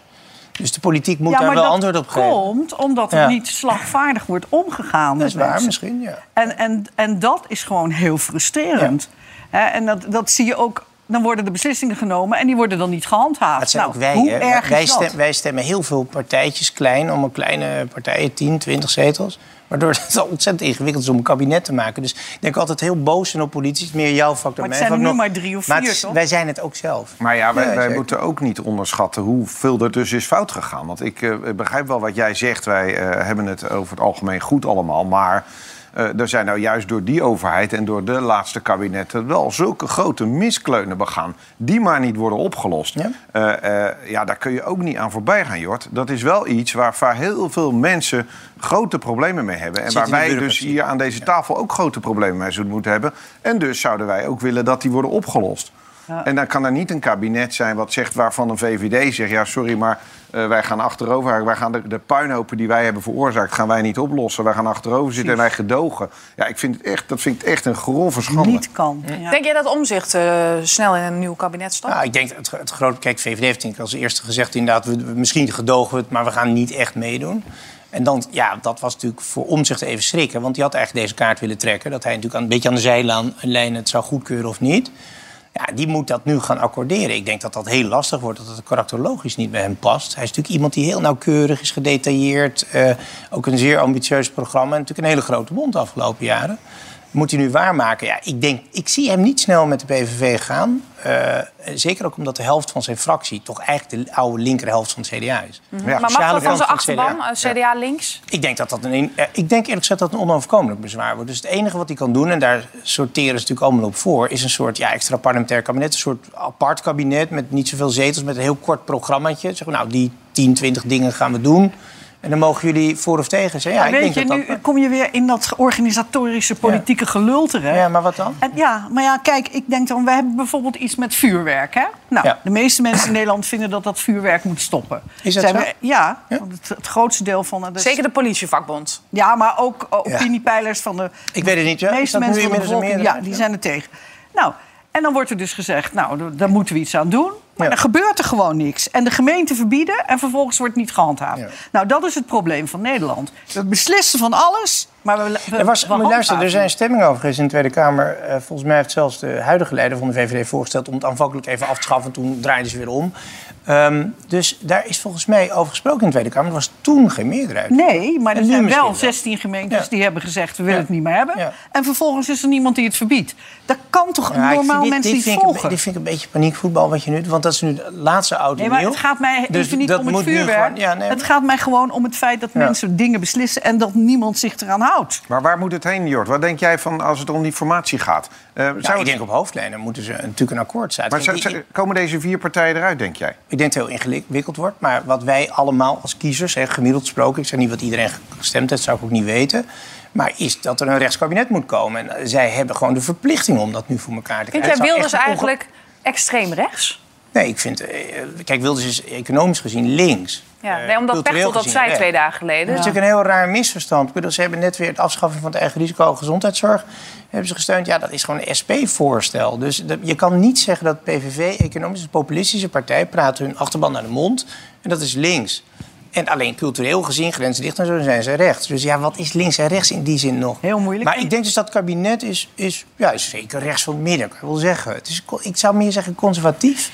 Dus de politiek moet ja, daar wel dat antwoord op geven. komt omdat er Ja. niet slagvaardig wordt omgegaan. Dat is waar, mensen. misschien, ja. En, en, en dat is gewoon heel frustrerend. Hè, en dat, dat zie je ook. Dan worden de beslissingen genomen en die worden dan niet gehandhaafd. Nou, ook wij. hoe erg wij, is dat? stem- wij stemmen heel veel partijtjes klein, om een kleine partijen, 10, 20 zetels. Waardoor het al ontzettend ingewikkeld is om een kabinet te maken. Dus ik denk altijd heel boos zijn op politici. Het is meer jouw factor. Maar het zijn er nu nog. maar drie of vier, is- toch? Wij zijn het ook zelf. Maar ja, wij, Ja, wij zeker. moeten ook niet onderschatten hoeveel er dus is fout gegaan. Want ik eh, begrijp wel wat jij zegt. Wij eh, hebben het over het algemeen goed allemaal. Maar eh, er zijn nou juist door die overheid en door de laatste kabinetten... wel zulke grote miskleunen begaan. Die maar niet worden opgelost. Ja. Eh, eh, ja, daar kun je ook niet aan voorbij gaan, Jort. Dat is wel iets waar, waar heel veel mensen grote problemen mee hebben. En waar wij dus hier aan deze tafel ook grote problemen mee zouden moeten hebben. En dus zouden wij ook willen dat die worden opgelost. En dan kan er niet een kabinet zijn wat zegt waarvan een VVD zegt... ja, sorry, maar eh, wij gaan achterover. Wij gaan de, de puinhopen die wij hebben veroorzaakt, gaan wij niet oplossen. Wij gaan achterover zitten en wij gedogen. Ja, ik vind het echt, dat vind ik echt een grove schande. Niet kan. Ja. Denk jij dat Omzicht snel in een nieuw kabinet stapt? Nou, ik denk het, het grote. Kijk, VVD heeft denk ik als eerste gezegd inderdaad, we, we- misschien gedogen we het, maar we gaan niet echt meedoen. En dan, ja, dat was natuurlijk voor Omzicht even schrikken. Want die had eigenlijk deze kaart willen trekken. Dat hij natuurlijk aan, een beetje aan de zijlijn het zou goedkeuren of niet. Ja, die moet dat nu gaan accorderen. Ik denk dat dat heel lastig wordt, dat het karakterologisch niet bij hem past. Hij is natuurlijk iemand die heel nauwkeurig is, gedetailleerd. eh, ook een zeer ambitieus programma. En natuurlijk een hele grote mond de afgelopen jaren. Moet hij nu waarmaken? Ja, ik denk, ik zie hem niet snel met de PVV gaan. Eh, zeker ook omdat de helft van zijn fractie toch eigenlijk de oude linkerhelft van het CDA is. Ja. maar mag dat van zijn achterban, CDA? eh, CDA links? Ik denk dat dat een, eh, ik denk eerlijk gezegd dat een onoverkomelijk bezwaar wordt. Dus het enige wat hij kan doen, en daar sorteren ze natuurlijk allemaal op voor, is een soort ja, extra parlementair kabinet. Een soort apart kabinet met niet zoveel zetels, met een heel kort programmaatje. Zeggen nou, die 10, 20 dingen gaan we doen. En dan mogen jullie voor of tegen zijn. Ja, ik Weet denk je, dat nu dat... kom je weer in dat organisatorische politieke gelul terecht. Ja, maar wat dan? En ja, maar ja, kijk, ik denk dan, we hebben bijvoorbeeld iets met vuurwerk. Hè? Nou, Ja. de meeste mensen in Nederland vinden dat dat vuurwerk moet stoppen. Is dat Zijn zo? we- ja, Ja? want het, het grootste deel van het. Zeker de politievakbond. Ja, maar ook eh, opiniepeilers van de Ik weet het niet, ja. meeste mensen van de bevolking. Ja, die zijn er tegen. Nou, en dan wordt er dus gezegd, nou, daar moeten we iets aan doen. Maar dan gebeurt er gewoon niks. En de gemeente verbieden en vervolgens wordt het niet gehandhaafd. Nou, dat is het probleem van Nederland. We beslissen van alles, maar we, we, Er, was, maar luister, er zijn stemmingen over geweest in de Tweede Kamer. Eh, volgens mij heeft zelfs de huidige leider van de VVD voorgesteld... om het aanvankelijk even af te schaffen. Toen draaiden ze weer om. Ehm, dus daar is volgens mij over gesproken in de Tweede Kamer. Er was toen geen meerderheid. Nee, maar er zijn wel wel. 16 gemeentes Ja. die hebben gezegd... we willen Ja. het niet meer hebben. Ja. En vervolgens is er niemand die het verbiedt. Dat kan toch normaal dit- mensen dit niet ik volgen? dit vind ik een beetje paniekvoetbal wat je nu doet. Want dat is nu de laatste auto Nee, maar het gaat mij Dus even niet dat om het vuurwerk. gewoon- ja, nee, het gaat mij gewoon om het feit dat Ja. mensen dingen beslissen... en dat niemand zich eraan houdt. Maar waar moet het heen, Jort? Wat denk jij van als het om die formatie gaat? Eh, zou ik het- denk op hoofdlijnen moeten ze natuurlijk een akkoord zetten. maar zou- Kijk, zou- komen deze vier partijen eruit, denk jij? Ik denk dat het heel ingewikkeld wordt. Maar wat wij allemaal als kiezers, hè, gemiddeld gesproken... ik zeg niet wat iedereen gestemd heeft, zou ik ook niet weten... maar is dat er een rechtskabinet moet komen. En eh, zij hebben gewoon de verplichting om dat nu voor elkaar te Vind krijgen. jij Het zou Wilders eigenlijk extreem rechts? Nee, ik vind... eh, kijk, Wilders is economisch gezien links. Ja, Eh, nee, omdat Pechtold dat zei twee dagen geleden. Dat is natuurlijk een heel raar misverstand. Ik bedoel, ze hebben net weer het afschaffen van het eigen risico gezondheidszorg hebben ze gesteund. Ja, dat is gewoon een SP-voorstel. Dus je kan niet zeggen dat PVV, economisch een populistische partij, praat hun achterban naar de mond. En dat is links. En alleen cultureel gezien, grenzen dicht en zo, zijn ze rechts. Dus ja, wat is links en rechts in die zin nog? Heel moeilijk, Maar ik denk dus dat het kabinet is, is, ja, is zeker rechts van het midden, kan ik wel zeggen. Het is, ik zou meer zeggen conservatief,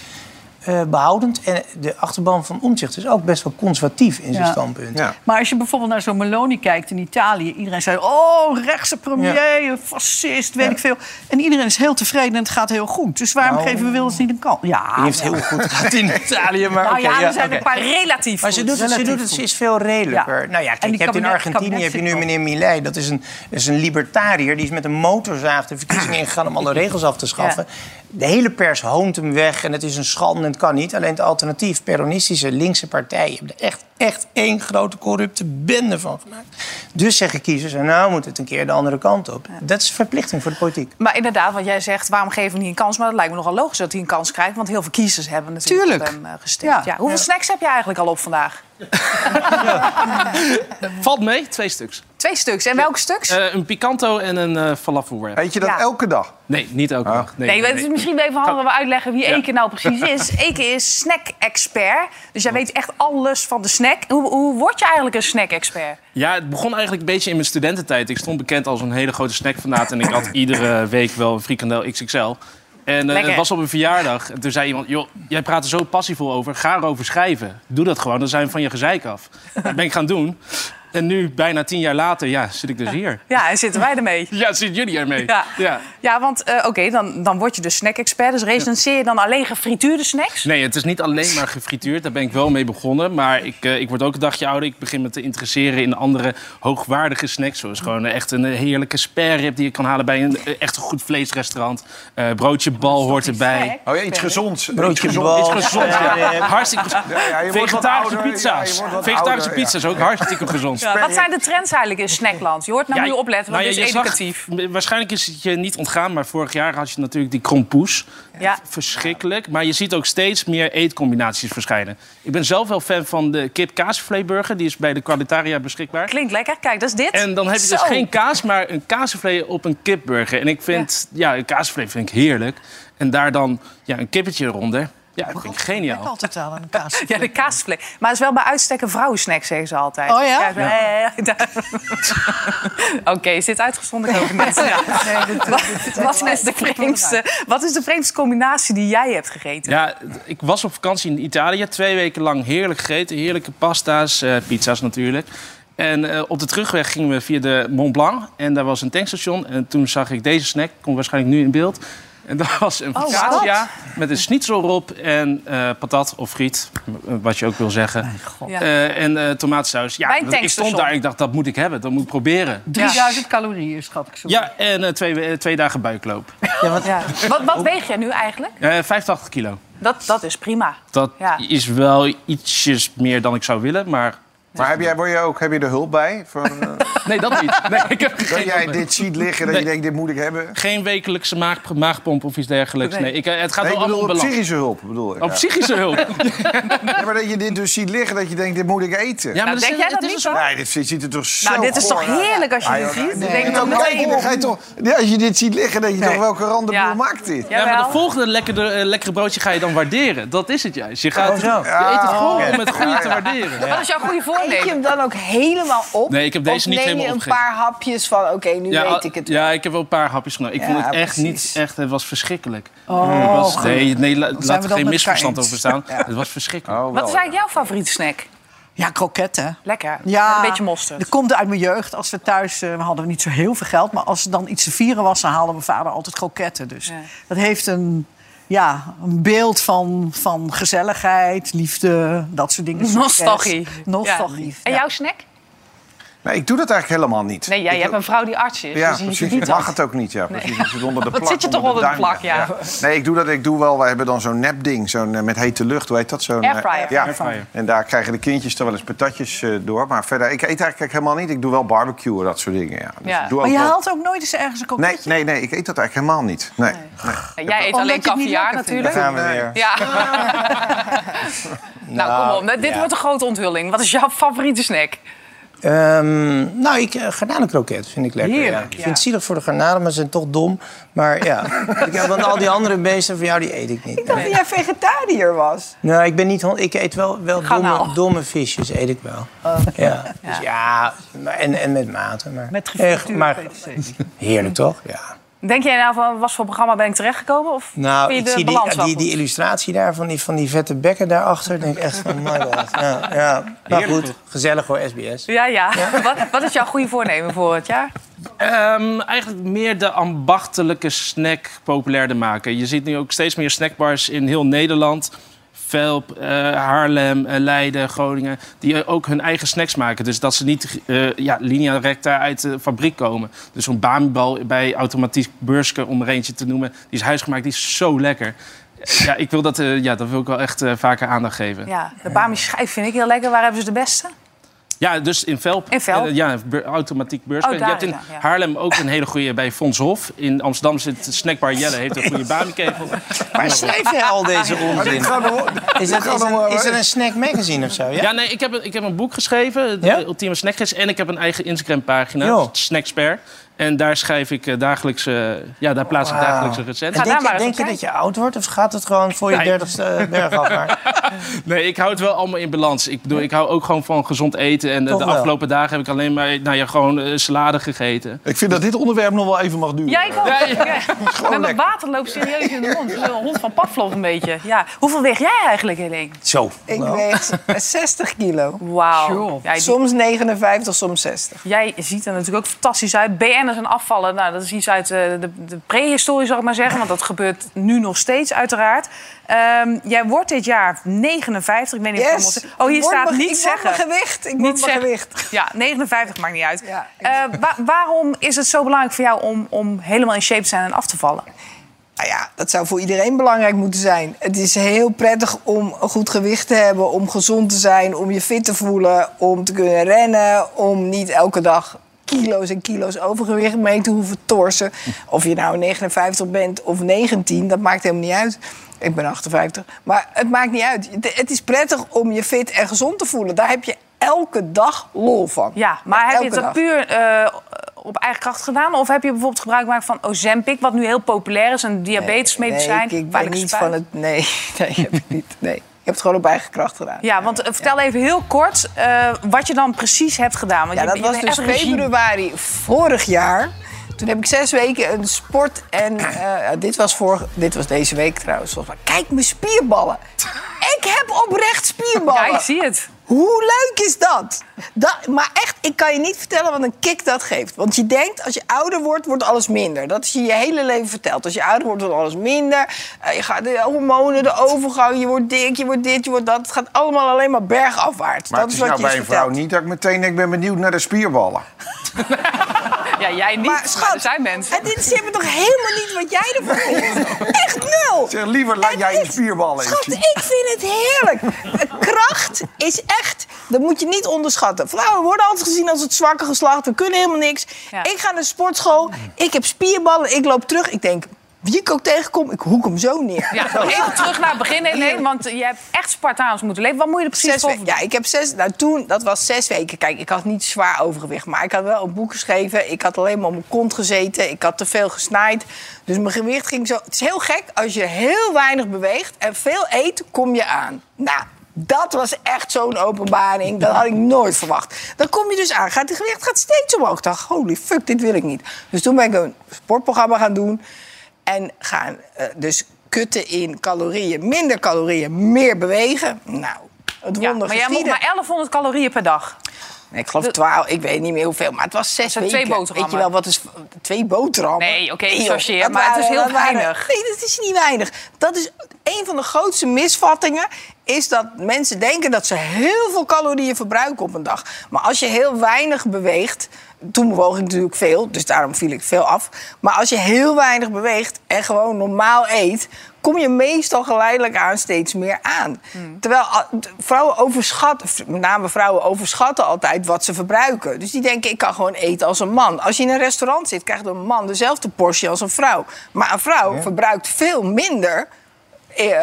eh, behoudend. En de achterban van Omtzigt is ook best wel conservatief in zijn Ja. standpunt. Ja. Maar als je bijvoorbeeld naar zo'n Meloni kijkt in Italië... iedereen zei, oh, rechtse premier, fascist, weet Ja. ik veel. En iedereen is heel tevreden en het gaat heel goed. Dus waarom Nou, geven we Wilders niet een kans? Ja, Die heeft heel goed gehad in Italië, maar Nou ja, ja, er zijn oké. een paar relatief Maar ze doet, het, ze Relatief doet het, ze is veel redelijker. Ja. Nou ja, kijk, je hebt in Argentinië heb je nu meneer Milei. Dat is, een, is een libertariër. Die is met een motorzaag de verkiezingen ingegaan om alle regels af te schaffen. De hele pers hoont hem weg en het is een schande en het kan niet. Alleen het alternatief, peronistische linkse partijen... hebben er echt, echt één grote corrupte bende van gemaakt. Dus zeggen kiezers, en nou moet het een keer de andere kant op. Dat is verplichting voor de politiek. Maar inderdaad, wat jij zegt, waarom geven we niet een kans? Maar dat lijkt me nogal logisch dat hij een kans krijgt. Want heel veel kiezers hebben natuurlijk Tuurlijk. op hem eh, gestemd. Ja. Ja. Hoeveel snacks heb je eigenlijk al op vandaag? Valt mee, twee stuks. Twee stuks. En welke stuks? Eh, een picanto en een eh falafel wrap. Weet je dat Ja. elke dag? Nee, niet elke dag. Nee, het is misschien even handig dat we uitleggen wie Ja. Eke nou precies is. Eke is snack-expert. Dus jij weet echt alles van de snack. Hoe, hoe word je eigenlijk een snack-expert? Ja, het begon eigenlijk een beetje in mijn studententijd. Ik stond bekend als een hele grote snackfanaat en ik had iedere week wel een frikandel XXL. En eh, het was op een verjaardag. En toen zei iemand, joh, jij praat er zo passievol over. Ga erover schrijven. Doe dat gewoon, dan zijn we van je gezeik af. Dat ben ik gaan doen. En nu, bijna tien jaar later, ja, zit ik dus hier. Ja, en zitten wij ermee? Ja, zitten jullie ermee. Ja, ja. ja want eh, oké, dan, dan word je dus snack-expert. Dus recenseer je dan alleen gefrituurde snacks? Nee, het is niet alleen maar gefrituurd. Daar ben ik wel mee begonnen. Maar ik, eh, ik word ook een dagje ouder. Ik begin me te interesseren in andere hoogwaardige snacks. Zoals gewoon echt een heerlijke sparerib die je kan halen bij een eh, echt een goed vleesrestaurant. Eh, broodje bal hoort erbij. Oh ja, iets gezonds. Broodje Iets bal. Is gezond, ja. Hartstikke gezond. Vegetarische pizza's. Vegetarische pizza's ook hartstikke gezond. Wat zijn de trends eigenlijk in snackland? Je hoort nou Ja, je opletten, want nou het is zag- educatief. waarschijnlijk is het je niet ontgaan, maar vorig jaar had je natuurlijk die krompoes. Ja. Verschrikkelijk. Maar je ziet ook steeds meer eetcombinaties verschijnen. Ik ben zelf wel fan van de kip-kaasvleeburger. Die is bij de Qualitaria beschikbaar. Klinkt lekker. Kijk, dat is dit. En dan heb je dus Zo. geen kaas, maar een kaasvlee op een kipburger. En ik vind, ja, een kaasvlee vind ik heerlijk. En daar dan ja, een kippetje eronder. Ja, dat vind ik Ik geniaal. altijd aan een kaas. Ja, de kaasvlees. Maar het is wel bij uitstek een vrouwensnack, zeggen ze altijd. Oh ja? ja, ja, ja. Oké, is dit uitgezonden? Ik niet. Ja. Wat, wat, is de vreemdste, wat is de vreemdste combinatie die jij hebt gegeten? Ja, ik was op vakantie in Italië. Twee weken lang heerlijk gegeten. Heerlijke pasta's, eh, pizza's natuurlijk. En eh, op de terugweg gingen we via de Mont Blanc. En daar was een tankstation. En toen zag ik deze snack. Komt waarschijnlijk nu in beeld. En dat was een Oh, focaccia met een schnitzel erop en eh, patat of friet. Wat je ook wil zeggen. Ja. Eh, en eh tomatensaus. Ja, dat- ik stond daar en ik dacht, dat moet ik hebben. Dat moet ik proberen. 3000 calorieën, schat ik zo. Ja, en eh, twee, eh, twee dagen buikloop. Ja. Wat, wat weeg jij nu eigenlijk? Eh 85 kilo. Dat, dat is prima. Dat Ja. is wel ietsjes meer dan ik zou willen, maar... Maar heb jij, word je ook, heb je er hulp bij? Van, eh, Nee, dat niet. Nee, ik heb dat jij dit ziet liggen, dat je denkt, dit moet ik hebben? geen wekelijkse maag, maagpomp of iets dergelijks. Nee. Nee, ik, eh, het gaat Nee, wel allemaal om psychische hulp, bedoel ik. Op ja. psychische hulp. Ja, maar dat je dit dus ziet liggen, dat je denkt, dit moet ik eten. Ja, maar Nou, denk is- jij dat niet dan? Nee, dit ziet er toch zo Nou, dit is toch heerlijk als je dit ziet? nee, Dan denk je dan meteen... toch, ja, als je dit ziet liggen, denk je Nee. toch, welke randenboel Ja. maakt dit? Ja, maar de volgende lekkere, eh, lekkere broodje ga je dan waarderen. Dat is het juist. Je, gaat, Oh, zo. je eet het gewoon het goede te waarderen. Wat is jouw goede Eet je hem dan ook helemaal op? Nee, ik heb deze of niet neem helemaal je een opgegeten. paar hapjes van, oké, nu Ja, weet ik het. ja, ik heb wel een paar hapjes genomen. Ik Ja, vond het echt precies. niet echt. Het was verschrikkelijk. Oh, Het was, nee, nee, la- laat er geen misverstand over staan. Het was verschrikkelijk. Oh, Wat is eigenlijk jouw favoriete snack? Ja, kroketten. Lekker. Ja, Met een beetje mosterd. Dat komt uit mijn jeugd. Als we thuis, eh, we hadden niet zo heel veel geld... maar als er dan iets te vieren was, dan haalde mijn vader altijd kroketten. Dus Ja. dat heeft een, ja, een beeld van, van gezelligheid, liefde, dat soort dingen. Nostalgie. Nostalgie. Ja. En ja. jouw snack? Nee, ik doe dat eigenlijk helemaal niet. Nee, jij Ik- hebt een vrouw die arts is. Ja, dus je precies. Ik mag dat. het ook niet, ja. Precies. Ik zit onder de Wat plak. zit je toch onder de plak, ja. Nee, ik doe dat. Ik doe wel. We hebben dan zo'n nepding, zo'n eh, met hete lucht. Hoe heet dat? Zo'n, eh, Airfryer. Ja. Airfryer. En daar krijgen de kindjes er wel eens patatjes eh, door. Maar verder, ik eet eigenlijk helemaal niet. Ik doe wel barbecue en dat soort dingen. Ja. Dus Ja. ik doe Maar ook je wel- haalt ook nooit eens ergens een Nee, koketje? nee, nee, ik eet dat eigenlijk helemaal niet. Nee. nee. Jij eet alleen vindt. natuurlijk. Daar gaan we weer. Ja. nou, kom op. Dit ja. wordt een grote onthulling. Wat is jouw favoriete snack? Ehm, nou, ik, uh, garnalenkroket vind ik lekker. Ja. Ik ja. vind het zielig voor de garnalen, maar ze zijn toch dom. Maar ja, ik heb, want al die andere beesten van jou, die eet ik niet. Ik dacht dat jij vegetariër was. Nou, ik ben niet... Ik eet wel, wel domme, domme visjes, eet ik wel. Ja. Dus ja, maar- en, en met mate. Maar, Met Eh, gefrituurde. Heerlijk, toch? Ja. Denk jij nou van wat voor programma ben ik terechtgekomen? Of Nou, vind ik je de zie balans die, wel die, goed? die illustratie daar van die, van die vette bekken daarachter. denk ik echt van, my god. Ja, ja. Maar goed, gezellig hoor, SBS. Ja, ja. Wat, wat is jouw goede voornemen voor het jaar? Ehm, eigenlijk meer de ambachtelijke snack populairder maken. Je ziet nu ook steeds meer snackbars in heel Nederland. Velp, eh, Haarlem, eh, Leiden, Groningen. Die ook hun eigen snacks maken. Dus dat ze niet eh, ja, linea recta uit de fabriek komen. Dus zo'n Bamibal bij Automatiek Beurske, om er eentje te noemen. Die is huisgemaakt, die is zo lekker. Ja, ik wil dat, ja, dat wil ik wel echt vaker aandacht geven. Ja, de Bami schijf vind ik heel lekker. Waar hebben ze de beste? Ja, dus in Velp. In Velp? Eh, ja, automatiek beurs. Oh, je hebt in ja. Haarlem ook een hele goede bij Fons Hof. In Amsterdam zit snackbar Jelle, heeft een goede bamikevel. Waar schrijf jij al deze onzin? Is, dat, gaat is, wel- er, is er een snack magazine of zo? Ja? Ja, nee, ik heb, een, ik heb een boek geschreven, de Ja? Ultieme Snackgids. En ik heb een eigen Instagram-pagina, Jo. Snackspare. En daar schrijf ik eh, dagelijks, eh, ja, daar plaats ik dagelijkse. Ga denk je, denk je dat je oud wordt of gaat het gewoon voor je Nee. dertigste berg af? Maar, Nee, ik hou het wel allemaal in balans. Ik, bedoel, ik hou ook gewoon van gezond eten. En eh, Toch de wel. afgelopen dagen heb ik alleen maar nou ja, gewoon eh, salade gegeten. Ik vind dat dit onderwerp nog wel even mag duren. Ja, ik ook. Ja, Ja, Met mijn water loopt serieus in de mond. Een hond van Pavlov een beetje. Ja. Hoeveel weeg jij eigenlijk, Helene? zo. Ik Nou. weeg 60 kilo. Wauw. Soms 59, soms 60. Jij ziet er natuurlijk ook fantastisch uit. BN'ers en afvallen, nou, dat is iets uit eh, de, de prehistorie, zal ik maar zeggen. Want dat gebeurt nu nog steeds, uiteraard. Ehm, jij wordt dit jaar 59. Ik weet niet of ik Oh, hier staat niet ik zeggen. word mijn gewicht. Ik Niet word mijn gewicht. Ja, 59 maakt niet uit. Ja, Eh, wa- waarom is het zo belangrijk voor jou om, om helemaal in shape te zijn en af te vallen? Nou ja, dat zou voor iedereen belangrijk moeten zijn. Het is heel prettig om een goed gewicht te hebben, om gezond te zijn, om je fit te voelen, om te kunnen rennen, om niet elke dag kilo's en kilo's overgewicht mee te hoeven torsen. Of je nou 59 bent of 19, dat maakt helemaal niet uit. Ik ben 58. Maar het maakt niet uit. Het- is prettig om je fit en gezond te voelen. Daar heb je elke dag lol van. Ja, maar heb je het dag. puur eh, op eigen kracht gedaan? Of heb je bijvoorbeeld gebruik gemaakt van Ozempic, wat nu heel populair is, een diabetesmedicijn? Nee, ik, ik ben niet van het... Nee, nee, heb ik niet. Nee. Ik heb het gewoon op eigen kracht gedaan. Ja, want eh, vertel even heel kort eh, wat je dan precies hebt gedaan. Want Ja, je- dat je was dus februari vorig jaar. Toen heb ik zes weken een sport en eh, dit, was voor, dit was deze week trouwens. Kijk, mijn spierballen. Ik heb oprecht spierballen. Ja, ik zie het. Hoe leuk is dat? dat? Maar echt, ik kan je niet vertellen wat een kick dat geeft. Want je denkt, als je ouder wordt, wordt alles minder. Dat is je je hele leven verteld. Als je ouder wordt, wordt alles minder. Eh, je gaat de hormonen, de overgang, je wordt dik, je wordt dit, je wordt dat. Het gaat allemaal alleen maar bergafwaarts. Maar dat het is is wat nou je bij een vrouw niet dat ik meteen denk, ik ben benieuwd naar de spierballen. Ja, jij niet, Maar maar, schat, er zijn mensen. Het interesseert me toch helemaal niet wat jij ervan vindt? Echt nul. Zeg, liever laat jij je is- spierballen Schat, ik vind het heerlijk. Kracht is echt, dat moet je niet onderschatten. Vrouwen worden altijd gezien als het zwakke geslacht. We kunnen helemaal niks. Ja. Ik ga naar de sportschool. Ik heb spierballen. Ik loop terug. Ik denk, wie ik ook tegenkom, ik hoek hem zo neer. Ja, even terug naar het begin, Helene, want je hebt echt Spartaans moeten leven. Wat moet je er precies weken. Ja, ik heb zes. Nou, toen, dat was zes weken. Kijk, ik had niet zwaar overgewicht, maar ik had wel een boek geschreven. Ik had alleen maar op mijn kont gezeten. Ik had te veel gesnaaid. Dus mijn gewicht ging zo. Het is heel gek. Als je heel weinig beweegt en veel eet, kom je aan. Nou. Dat was echt zo'n openbaring. Dat had ik nooit verwacht. Dan kom je dus aan. Gaat het gewicht gaat steeds omhoog. Ik dacht, holy fuck, dit wil ik niet. Dus toen ben ik een sportprogramma gaan doen. En gaan eh, dus kutten in calorieën. Minder calorieën, meer bewegen. Nou, het Ja, wonder maar jij geschieden. maar 1100 calorieën per dag. Ik geloof 12, ik weet niet meer hoeveel, maar het was zes weken. twee boterhammen. Weet je wel, wat is twee boterhammen? Nee, oké, dat maar het is heel weinig. nee, dat is niet weinig. Dat is een van de grootste misvattingen is dat mensen denken dat ze heel veel calorieën verbruiken op een dag. Maar als je heel weinig beweegt, toen bewoog ik natuurlijk veel, dus daarom viel ik veel af. Maar als je heel weinig beweegt en gewoon normaal eet, kom je meestal geleidelijk aan steeds meer aan. Terwijl ah, vrouwen overschatten, met name vrouwen overschatten altijd wat ze verbruiken. Dus die denken, ik kan gewoon eten als een man. Als je in een restaurant zit, krijgt een man dezelfde portie als een vrouw. Maar een vrouw verbruikt veel minder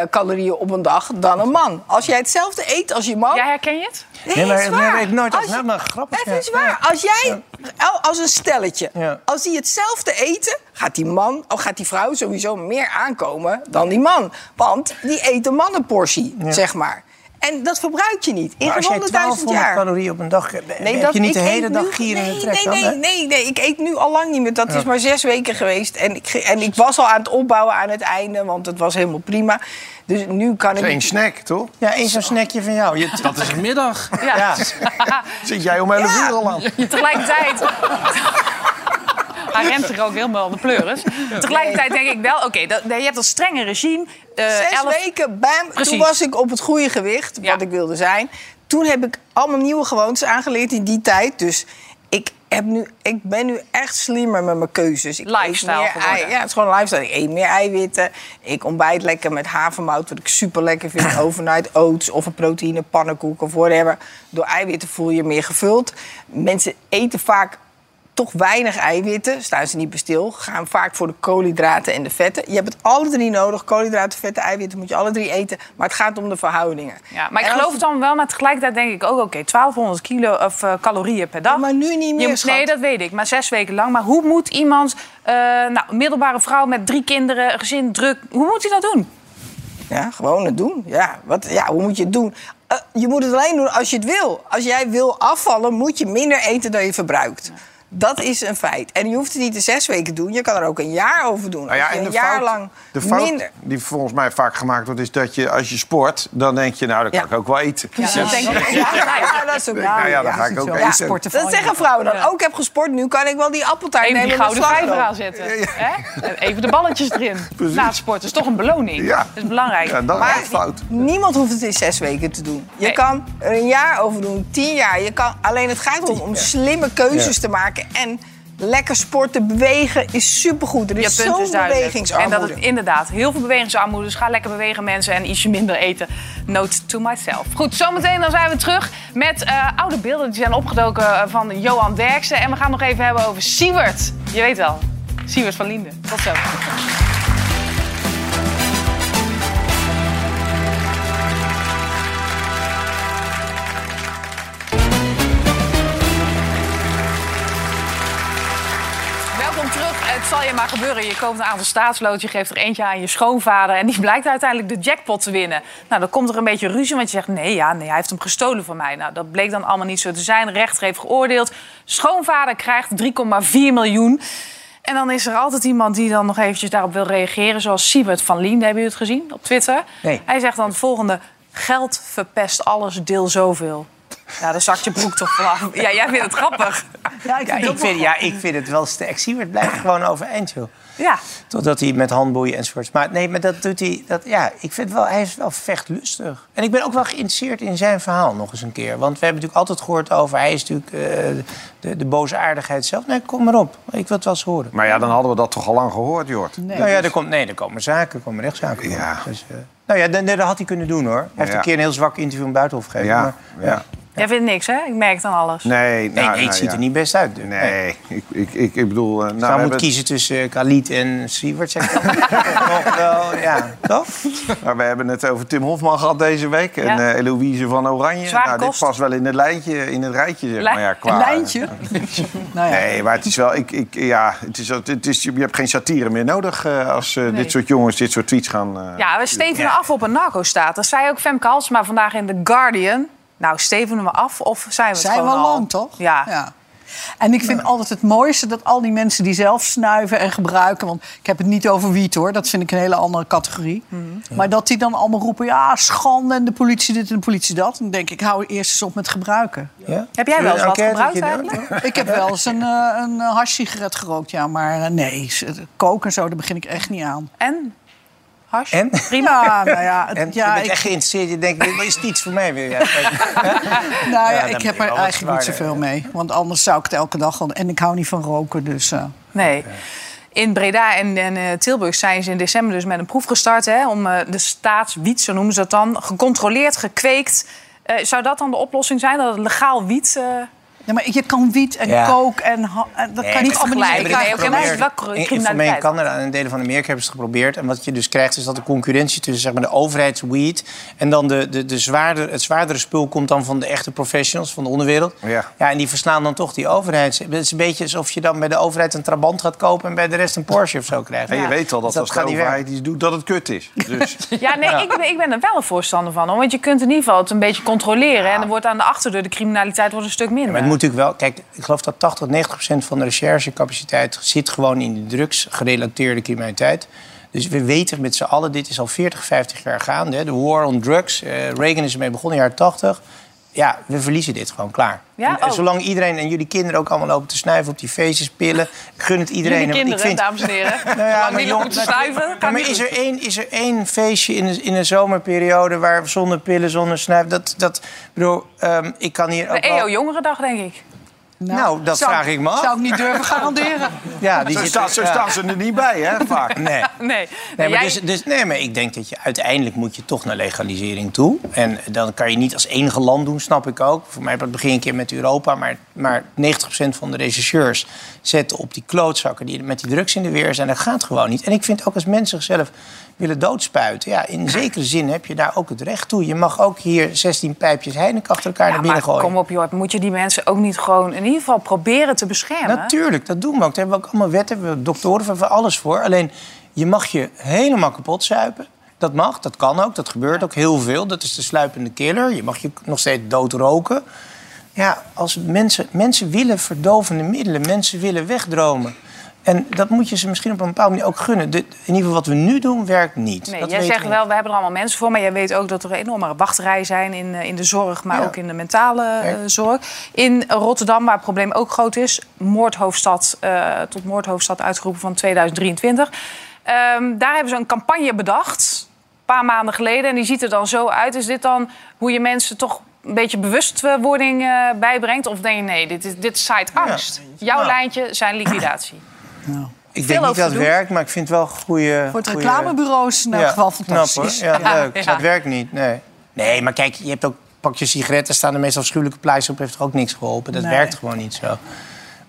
calorieën op een dag dan een man. Als jij hetzelfde eet als je man... Ja, herken je het? Nee, Nee, maar- is nee, maar ik nooit Als over- je- maar grappig, ja. is waar. Als jij, al- als een stelletje, Ja. als die hetzelfde eten, gaat die man, of gaat die vrouw sowieso meer aankomen dan die man. Want die eet een mannenportie, zeg maar. En dat verbruik je niet in Maar als 100.000 1200 jaar. calorieën op een dag hebt, Nee, heb dat, je niet de hele dag nu- gieren in nee, de trek nee, dan, nee, nee, nee, ik eet nu al lang niet meer. Dat is maar zes weken geweest. En ik, en ik was al aan het opbouwen aan het einde, want het was helemaal prima. Dus nu kan ik... is één snack, toch? Ja, één zo'n snackje van jou. Je, Dat is een middag. Ja. ja. Zit jij om 11 Ja. uur al aan? Je tegelijkertijd. Hij rent er ook helemaal de pleuris. Tegelijkertijd denk ik wel, oké, je hebt een strenge regime. eh, Zes elf- weken, bam. Precies. Toen was ik op het goede gewicht, wat ik wilde zijn. Toen heb ik allemaal nieuwe gewoontes aangeleerd in die tijd. Dus ik, heb nu, ik ben nu echt slimmer met mijn keuzes. Ik Lifestyle meer ei- Ja, het is gewoon lifestyle. Ik eet meer eiwitten. Ik ontbijt lekker met havermout, wat ik super lekker vind. Overnight oats of een proteïne pannenkoek of whatever. Door eiwitten voel je je meer gevuld. Mensen eten vaak toch weinig eiwitten, staan ze niet bij stil. Gaan vaak voor de koolhydraten en de vetten. Je hebt het alle drie nodig. Koolhydraten, vetten, eiwitten moet je alle drie eten. Maar het gaat om de verhoudingen. Ja, maar ik geloof het dan wel, maar tegelijkertijd denk ik ook... oké, 1200 kilo of eh, calorieën per dag. maar nu niet meer, schat. Nee, dat weet ik, maar zes weken lang. Maar hoe moet iemand, eh, nou, middelbare vrouw met drie kinderen, gezin, druk... hoe moet hij dat doen? Ja, gewoon het doen. Ja, wat, ja hoe moet je het doen? Eh, je moet het alleen doen als je het wil. Als jij wil afvallen, moet je minder eten dan je verbruikt. Dat is een feit. En je hoeft het niet in zes weken te doen. Je kan er ook een jaar over doen. Nou ja, en een jaar fout, lang de fout minder... die volgens mij vaak gemaakt wordt... is dat je als je sport, dan denk je... nou, dat kan Ja. ik ook wel eten. Ja, dat denk ik ook. Ja, ja, dat is ook Nou ja, dan ga ik ook eten. Sporten Dat zeggen je. vrouwen dan. Ook ik heb gesport, nu kan ik wel die appeltaart Even nemen die met gouden vijver aanzetten. Hè? En Even de balletjes erin. Na het sporten. Dat is toch een beloning. Ja. Dat is belangrijk. Ja, dat Maar fout. niemand hoeft het in zes weken te doen. Je Nee. kan er een jaar over doen, tien jaar. Je kan, alleen het gaat om, om slimme keuzes te maken. En lekker sporten, bewegen is supergoed. Er is zo'n duidelijk. En bewegingsarmoede. dat het inderdaad heel veel bewegingsarmoede. Dus ga lekker bewegen mensen en ietsje minder eten. Note to myself. Goed, zometeen dan zijn we terug met eh, oude beelden die zijn opgedoken eh, van Johan Derksen. En we gaan nog even hebben over Siewert. Je weet wel, Siewert van Linden. Tot zo. Je maar gebeuren. Je koopt een aantal staatsloten, je geeft er eentje aan je schoonvader... en die blijkt uiteindelijk de jackpot te winnen. Nou, dan komt er een beetje ruzie, want je zegt... nee, ja, nee, hij heeft hem gestolen van mij. Nou, dat bleek dan allemaal niet zo te zijn. De rechter heeft geoordeeld. Schoonvader krijgt 3,4 miljoen. En dan is er altijd iemand die dan nog eventjes daarop wil reageren... zoals Siebert van Lien, hebben jullie het gezien op Twitter? Nee. Hij zegt dan het volgende... geld verpest alles, deel zoveel. Ja, dan zakt je broek toch vanaf. Ja, jij vindt het grappig. Ja, ik Ja, vind ik het ook vind, ja, ik vind het wel sterk. Siewert blijft gewoon overeind, joh. Ja, Totdat hij met handboeien enzovoorts. Maar nee, maar dat doet hij. Dat, ja, ik vind wel, hij is wel vechtlustig. En ik ben ook wel geïnteresseerd in zijn verhaal nog eens een keer. Want we hebben natuurlijk altijd gehoord over. Hij is natuurlijk eh, de, de boze aardigheid zelf. Nee, kom maar op. Ik wil het wel eens horen. Maar ja, dan hadden we dat toch al lang gehoord, Jort. Nee. nou ja, er, komt, nee, er komen zaken, er komen rechtszaken. Ja. Dus, eh, nou ja, dat, dat had hij kunnen doen hoor. Hij heeft Ja. een keer een heel zwak interview in Buitenhof gegeven. Ja, maar, ja. Jij vindt niks, hè? Ik merk dan alles. Nee, Nee, nou, nee, het nou, ziet ja. er niet best uit. dus. Nee, ik, ik, ik, ik bedoel... eh, nou, Nou, we moet hebben- kiezen tussen uh, Khalid en Siewert, zeg. Nog wel, ja, toch? Maar we hebben het over Tim Hofman gehad deze week. En eh, Eloïse van Oranje. Zware nou, dit kost. past wel in het lijntje, in het rijtje, zeg maar. Ja, Een qua, lijntje. nou ja. Nee, maar het is wel... Ik, ik, ja, het is, het is, je hebt geen satire meer nodig eh, als eh, dit soort jongens dit soort tweets gaan... eh, Ja, we stevenen af op een narco-staat. Dat zei ook Femke Halsema vandaag in The Guardian. Nou, stevenen we af of zijn we het Zijn we gewoon al lang, toch? Ja. En ik vind altijd het mooiste dat al die mensen die zelf snuiven en gebruiken... want ik heb het niet over wiet, hoor. Dat vind ik een hele andere categorie. Mhm. Maar dat die dan allemaal roepen... ja, schande en de politie dit en de politie dat. Dan denk ik, hou eerst eens op met gebruiken. Ja? Heb jij wel eens Een wat gebruikt eigenlijk? Ik heb wel eens een, eh, een hash-sigaret gerookt, ja. Maar eh, nee, koken en zo, daar begin ik echt niet aan. En? Hash? En? Prima. Ja, nou ja, het- En ja, je bent ik, echt geïnteresseerd. Je denkt, wat is het iets voor mij weer? Ja, nou ja, ik heb er eigenlijk niet zoveel mee. Want anders zou ik het elke dag... al- En ik hou niet van roken, dus... eh, Nee. In Breda en, en eh, Tilburg zijn ze in december dus met een proef gestart... Hè, om eh, de staatswiet, zo noemen ze dat dan, gecontroleerd, gekweekt. Eh, zou dat dan de oplossing zijn, dat het legaal wiet... Ja, maar je kan wiet en Ja. coke en... dat kan je niet vergelijken. niet Nee, maar het is wel In, in. Canada en in delen van Amerika hebben ze het geprobeerd. En wat je dus krijgt is dat de concurrentie tussen zeg maar, de overheidsweed... en dan de, de, de zwaarder, het zwaardere spul komt dan van de echte professionals, van de onderwereld. Ja. ja en die verslaan dan toch die overheid. Het is een beetje alsof je dan bij de overheid een Trabant gaat kopen... en bij de rest een Porsche of zo krijgt. En je weet al dat, Dus als de overheid iets doet, dat het kut is. Dus Ja, nee, Ik, ben, ik ben er wel een voorstander van. hoor. Want je kunt in ieder geval het een beetje controleren. En dan wordt aan de achterdeur de criminaliteit wordt een stuk minder. Natuurlijk wel... Kijk, ik geloof dat 80 tot 90 procent van de recherchecapaciteit... zit gewoon in de drugsgerelateerde criminaliteit. Dus we weten met z'n allen, dit is al 40, 50 jaar gaande. De war on drugs. eh, Reagan is ermee begonnen in de jaren 80. Ja, we verliezen dit gewoon, klaar. Ja? En, Oh. zolang iedereen en jullie kinderen ook allemaal lopen te snuiven op die feestjes, pillen... ik gun het iedereen. Jullie kinderen, ik vind, dames en heren. nou ja, Zolang maar jong- te snuiven, Ja, maar is er, één, is er één feestje in de, in de zomerperiode waar zonder pillen, zonder snuif... Dat, dat, bedoel, ehm, ik kan hier ook De wel- EO Jongerendag, denk ik. Nou, dat zou- vraag ik me af. Zou ik niet durven garanderen. Ja, die zo, zit staat, zo ja. staan ze er niet bij, hè, vaak. Nee. Nee. Nee, maar, Jij- dus, dus, nee, maar ik denk dat je uiteindelijk moet je toch naar legalisering toe. En dan kan je niet als enige land doen, snap ik ook. Voor mij begin een keer met Europa. Maar, maar 90% van de rechercheurs zetten op die klootzakken die met die drugs in de weer zijn. Dat gaat gewoon niet. En ik vind ook als mensen zichzelf willen doodspuiten. Ja, in zekere zin heb je daar ook het recht toe. Je mag ook hier 16 pijpjes Heineken achter elkaar Ja, naar binnen maar gooien. kom op, joh. Moet je die mensen ook niet gewoon in ieder geval proberen te beschermen? Natuurlijk, dat doen we ook. Daar hebben we ook allemaal wetten, we doktoren, we hebben alles voor. Alleen, je mag je helemaal kapot zuipen. Dat mag, dat kan ook, dat gebeurt ook heel veel. Dat is de sluipende killer. Je mag je nog steeds dood roken. Ja, als mensen, mensen willen verdovende middelen, mensen willen wegdromen. En dat moet je ze misschien op een bepaalde manier ook gunnen. De, in ieder geval wat we nu doen, werkt niet. Nee, dat jij zegt we. wel, we hebben er allemaal mensen voor. Maar jij weet ook dat er enorme wachtrijen zijn in, eh, in de zorg, maar Ja. ook in de mentale eh, zorg. In Rotterdam, waar het probleem ook groot is, moordhoofdstad, eh, tot moordhoofdstad uitgeroepen van 2023. Ehm, daar hebben ze een campagne bedacht, een paar maanden geleden. En die ziet er dan zo uit. Is dit dan hoe je mensen toch een beetje bewustwording bijbrengt? Of denk je, nee, dit, is, dit zaait angst. Jouw Nou. lijntje zijn liquidatie. Ik veel denk niet dat het werkt, maar ik vind het wel goede... Voor het reclamebureaus in elk geval fantastisch. Knap. Ja, leuk. Ja. Dat werkt niet, nee. Nee, maar kijk, je hebt ook... Pak je sigaretten, staan er meestal afschuwelijke plaatjes op. Heeft toch ook niks geholpen? Dat Nee. werkt gewoon niet zo.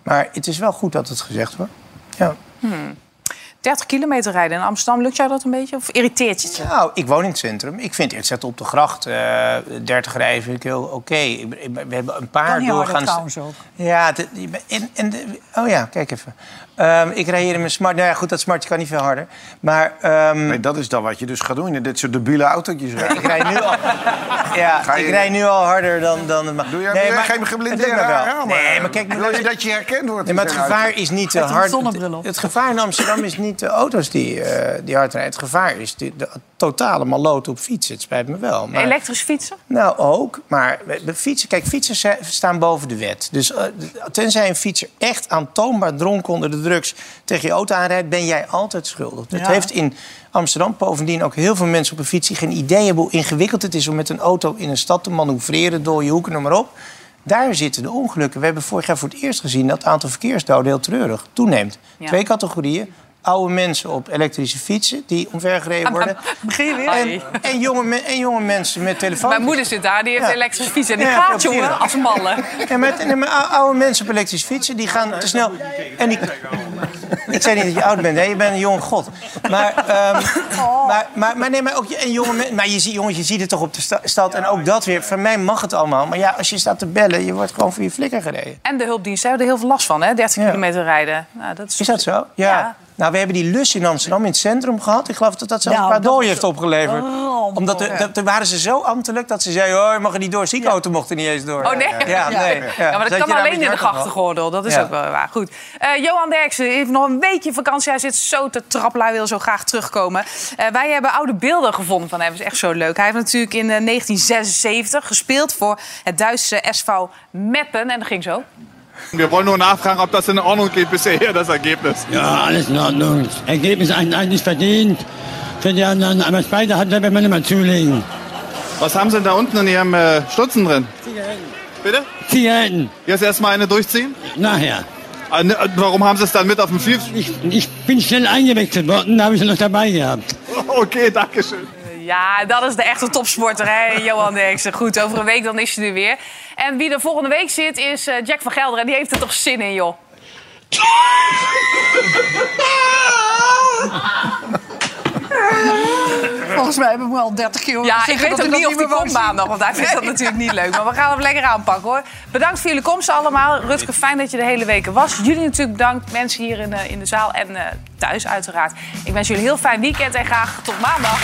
Maar het is wel goed dat het gezegd wordt. Ja. 30 kilometer rijden in Amsterdam, lukt jou dat een beetje? Of irriteert je het? Nou, ik woon in het centrum. Ik vind het zetten op de gracht, eh 30 rijden vind ik heel oké. We hebben een paar Kan niet harder doorgaans... trouwens ook. Ja, de- en, en de- oh ja, kijk even. Ehm, ik rij hier in mijn smart. Nou ja, goed, dat smartje kan niet veel harder. Maar ehm, Nee, dat is dan wat je dus gaat doen. In dit soort debiele autootjes rijden. ik rij nu al. Ja, Ga je- ik rij nu al harder dan. dan maar, Doe jij nee, maar- geen het geblindeerde wel. ramen? Nee, maar kijk, Wil je dat je herkend wordt? Nee, maar het gevaar is niet te hard. Het, het gevaar in Amsterdam is niet de auto's die, eh, die hard rijden. Het gevaar is de, de totale maloot op fietsen. Het spijt me wel. Maar, Elektrisch fietsen? nou, ook. Maar de fietsen, kijk, fietsers staan boven de wet. Dus eh, tenzij een fietser echt aantoonbaar dronken onder de drugs tegen je auto aanrijdt, ben jij altijd schuldig. Het Ja. heeft in Amsterdam bovendien ook heel veel mensen op een fiets die geen idee hebben hoe ingewikkeld het is om met een auto in een stad te manoeuvreren, door je hoeken, noem maar op. Daar zitten de ongelukken. We hebben vorig jaar voor het eerst gezien dat het aantal verkeersdoden heel treurig toeneemt. Ja. Twee categorieën. Oude mensen op elektrische fietsen die omvergereden worden. Begin je weer? En, en, jonge, en jonge mensen met telefoon. Mijn moeder zit daar, die heeft Ja. een elektrische fiets. En die Ja, gaat, jongen, als mallen. Ja, maar, nee, maar ou- oude mensen op elektrische fietsen, die gaan te snel. En die, ik zei niet dat je oud bent, hè? je bent een jong god. Maar, ehm, maar, maar, maar, nee, maar ook en jonge maar je, ziet, jongens, je ziet het toch op de sta- stad. En ook dat weer, voor mij mag het allemaal. Maar ja, als je staat te bellen, je wordt gewoon voor je flikker gereden. En de hulpdiensten hebben er heel veel last van, hè? 30 Ja. kilometer rijden. Nou, dat is... Is dat zo? Ja. Nou, we hebben die lus in Amsterdam in het centrum gehad. Ik geloof dat dat zelfs Nou, een dooien heeft opgeleverd. ramp, Omdat toen waren ze zo ambtelijk dat ze zeiden... oh, je mag er niet door. Ziekenauto mocht er niet eens door. Oh, nee? Ja, nee. Ja, maar dat kan alleen in de grachtengordel. Dat is Ja. ook wel waar. Goed. Eh, Johan Derksen heeft nog een weekje vakantie. Hij zit zo te trappelen. Hij wil zo graag terugkomen. Eh, wij hebben oude beelden gevonden van hem. Dat is echt zo leuk. Hij heeft natuurlijk in eh, 1976 gespeeld voor het Duitse SV Meppen. En dat ging zo. Wir wollen nur nachfragen, ob das in Ordnung geht bisher, das Ergebnis. Ja, alles in Ordnung. Ergebnis eigentlich verdient. für die anderen. Aber das zweite hat wenn man immer zulegen. Was haben Sie denn da unten in Ihrem äh, Stutzen drin? Bitte? Zigaretten, Jetzt erstmal eine durchziehen? nachher. Ah, ne, Warum haben Sie es dann mit auf dem Schiff? Ich, ich bin schnell eingewechselt worden, da habe ich sie noch dabei gehabt. Okay, danke schön. Ja, dat is de echte topsporter, hè, Johan Derksen. Goed, over een week dan is hij er weer. En wie er volgende week zit is eh, Jack van Gelder. En die heeft er toch zin in, joh. Volgens mij hebben we al 30 keer horen Ja, ik weet ook niet of die komt maandag, want hij vindt dat natuurlijk niet leuk. Maar we gaan hem lekker aanpakken, hoor. Bedankt voor jullie komst allemaal. Rutger, fijn dat je de hele week was. Jullie natuurlijk bedankt, mensen hier in, de in de zaal en eh, thuis uiteraard. Ik wens jullie een heel fijn weekend en graag tot maandag.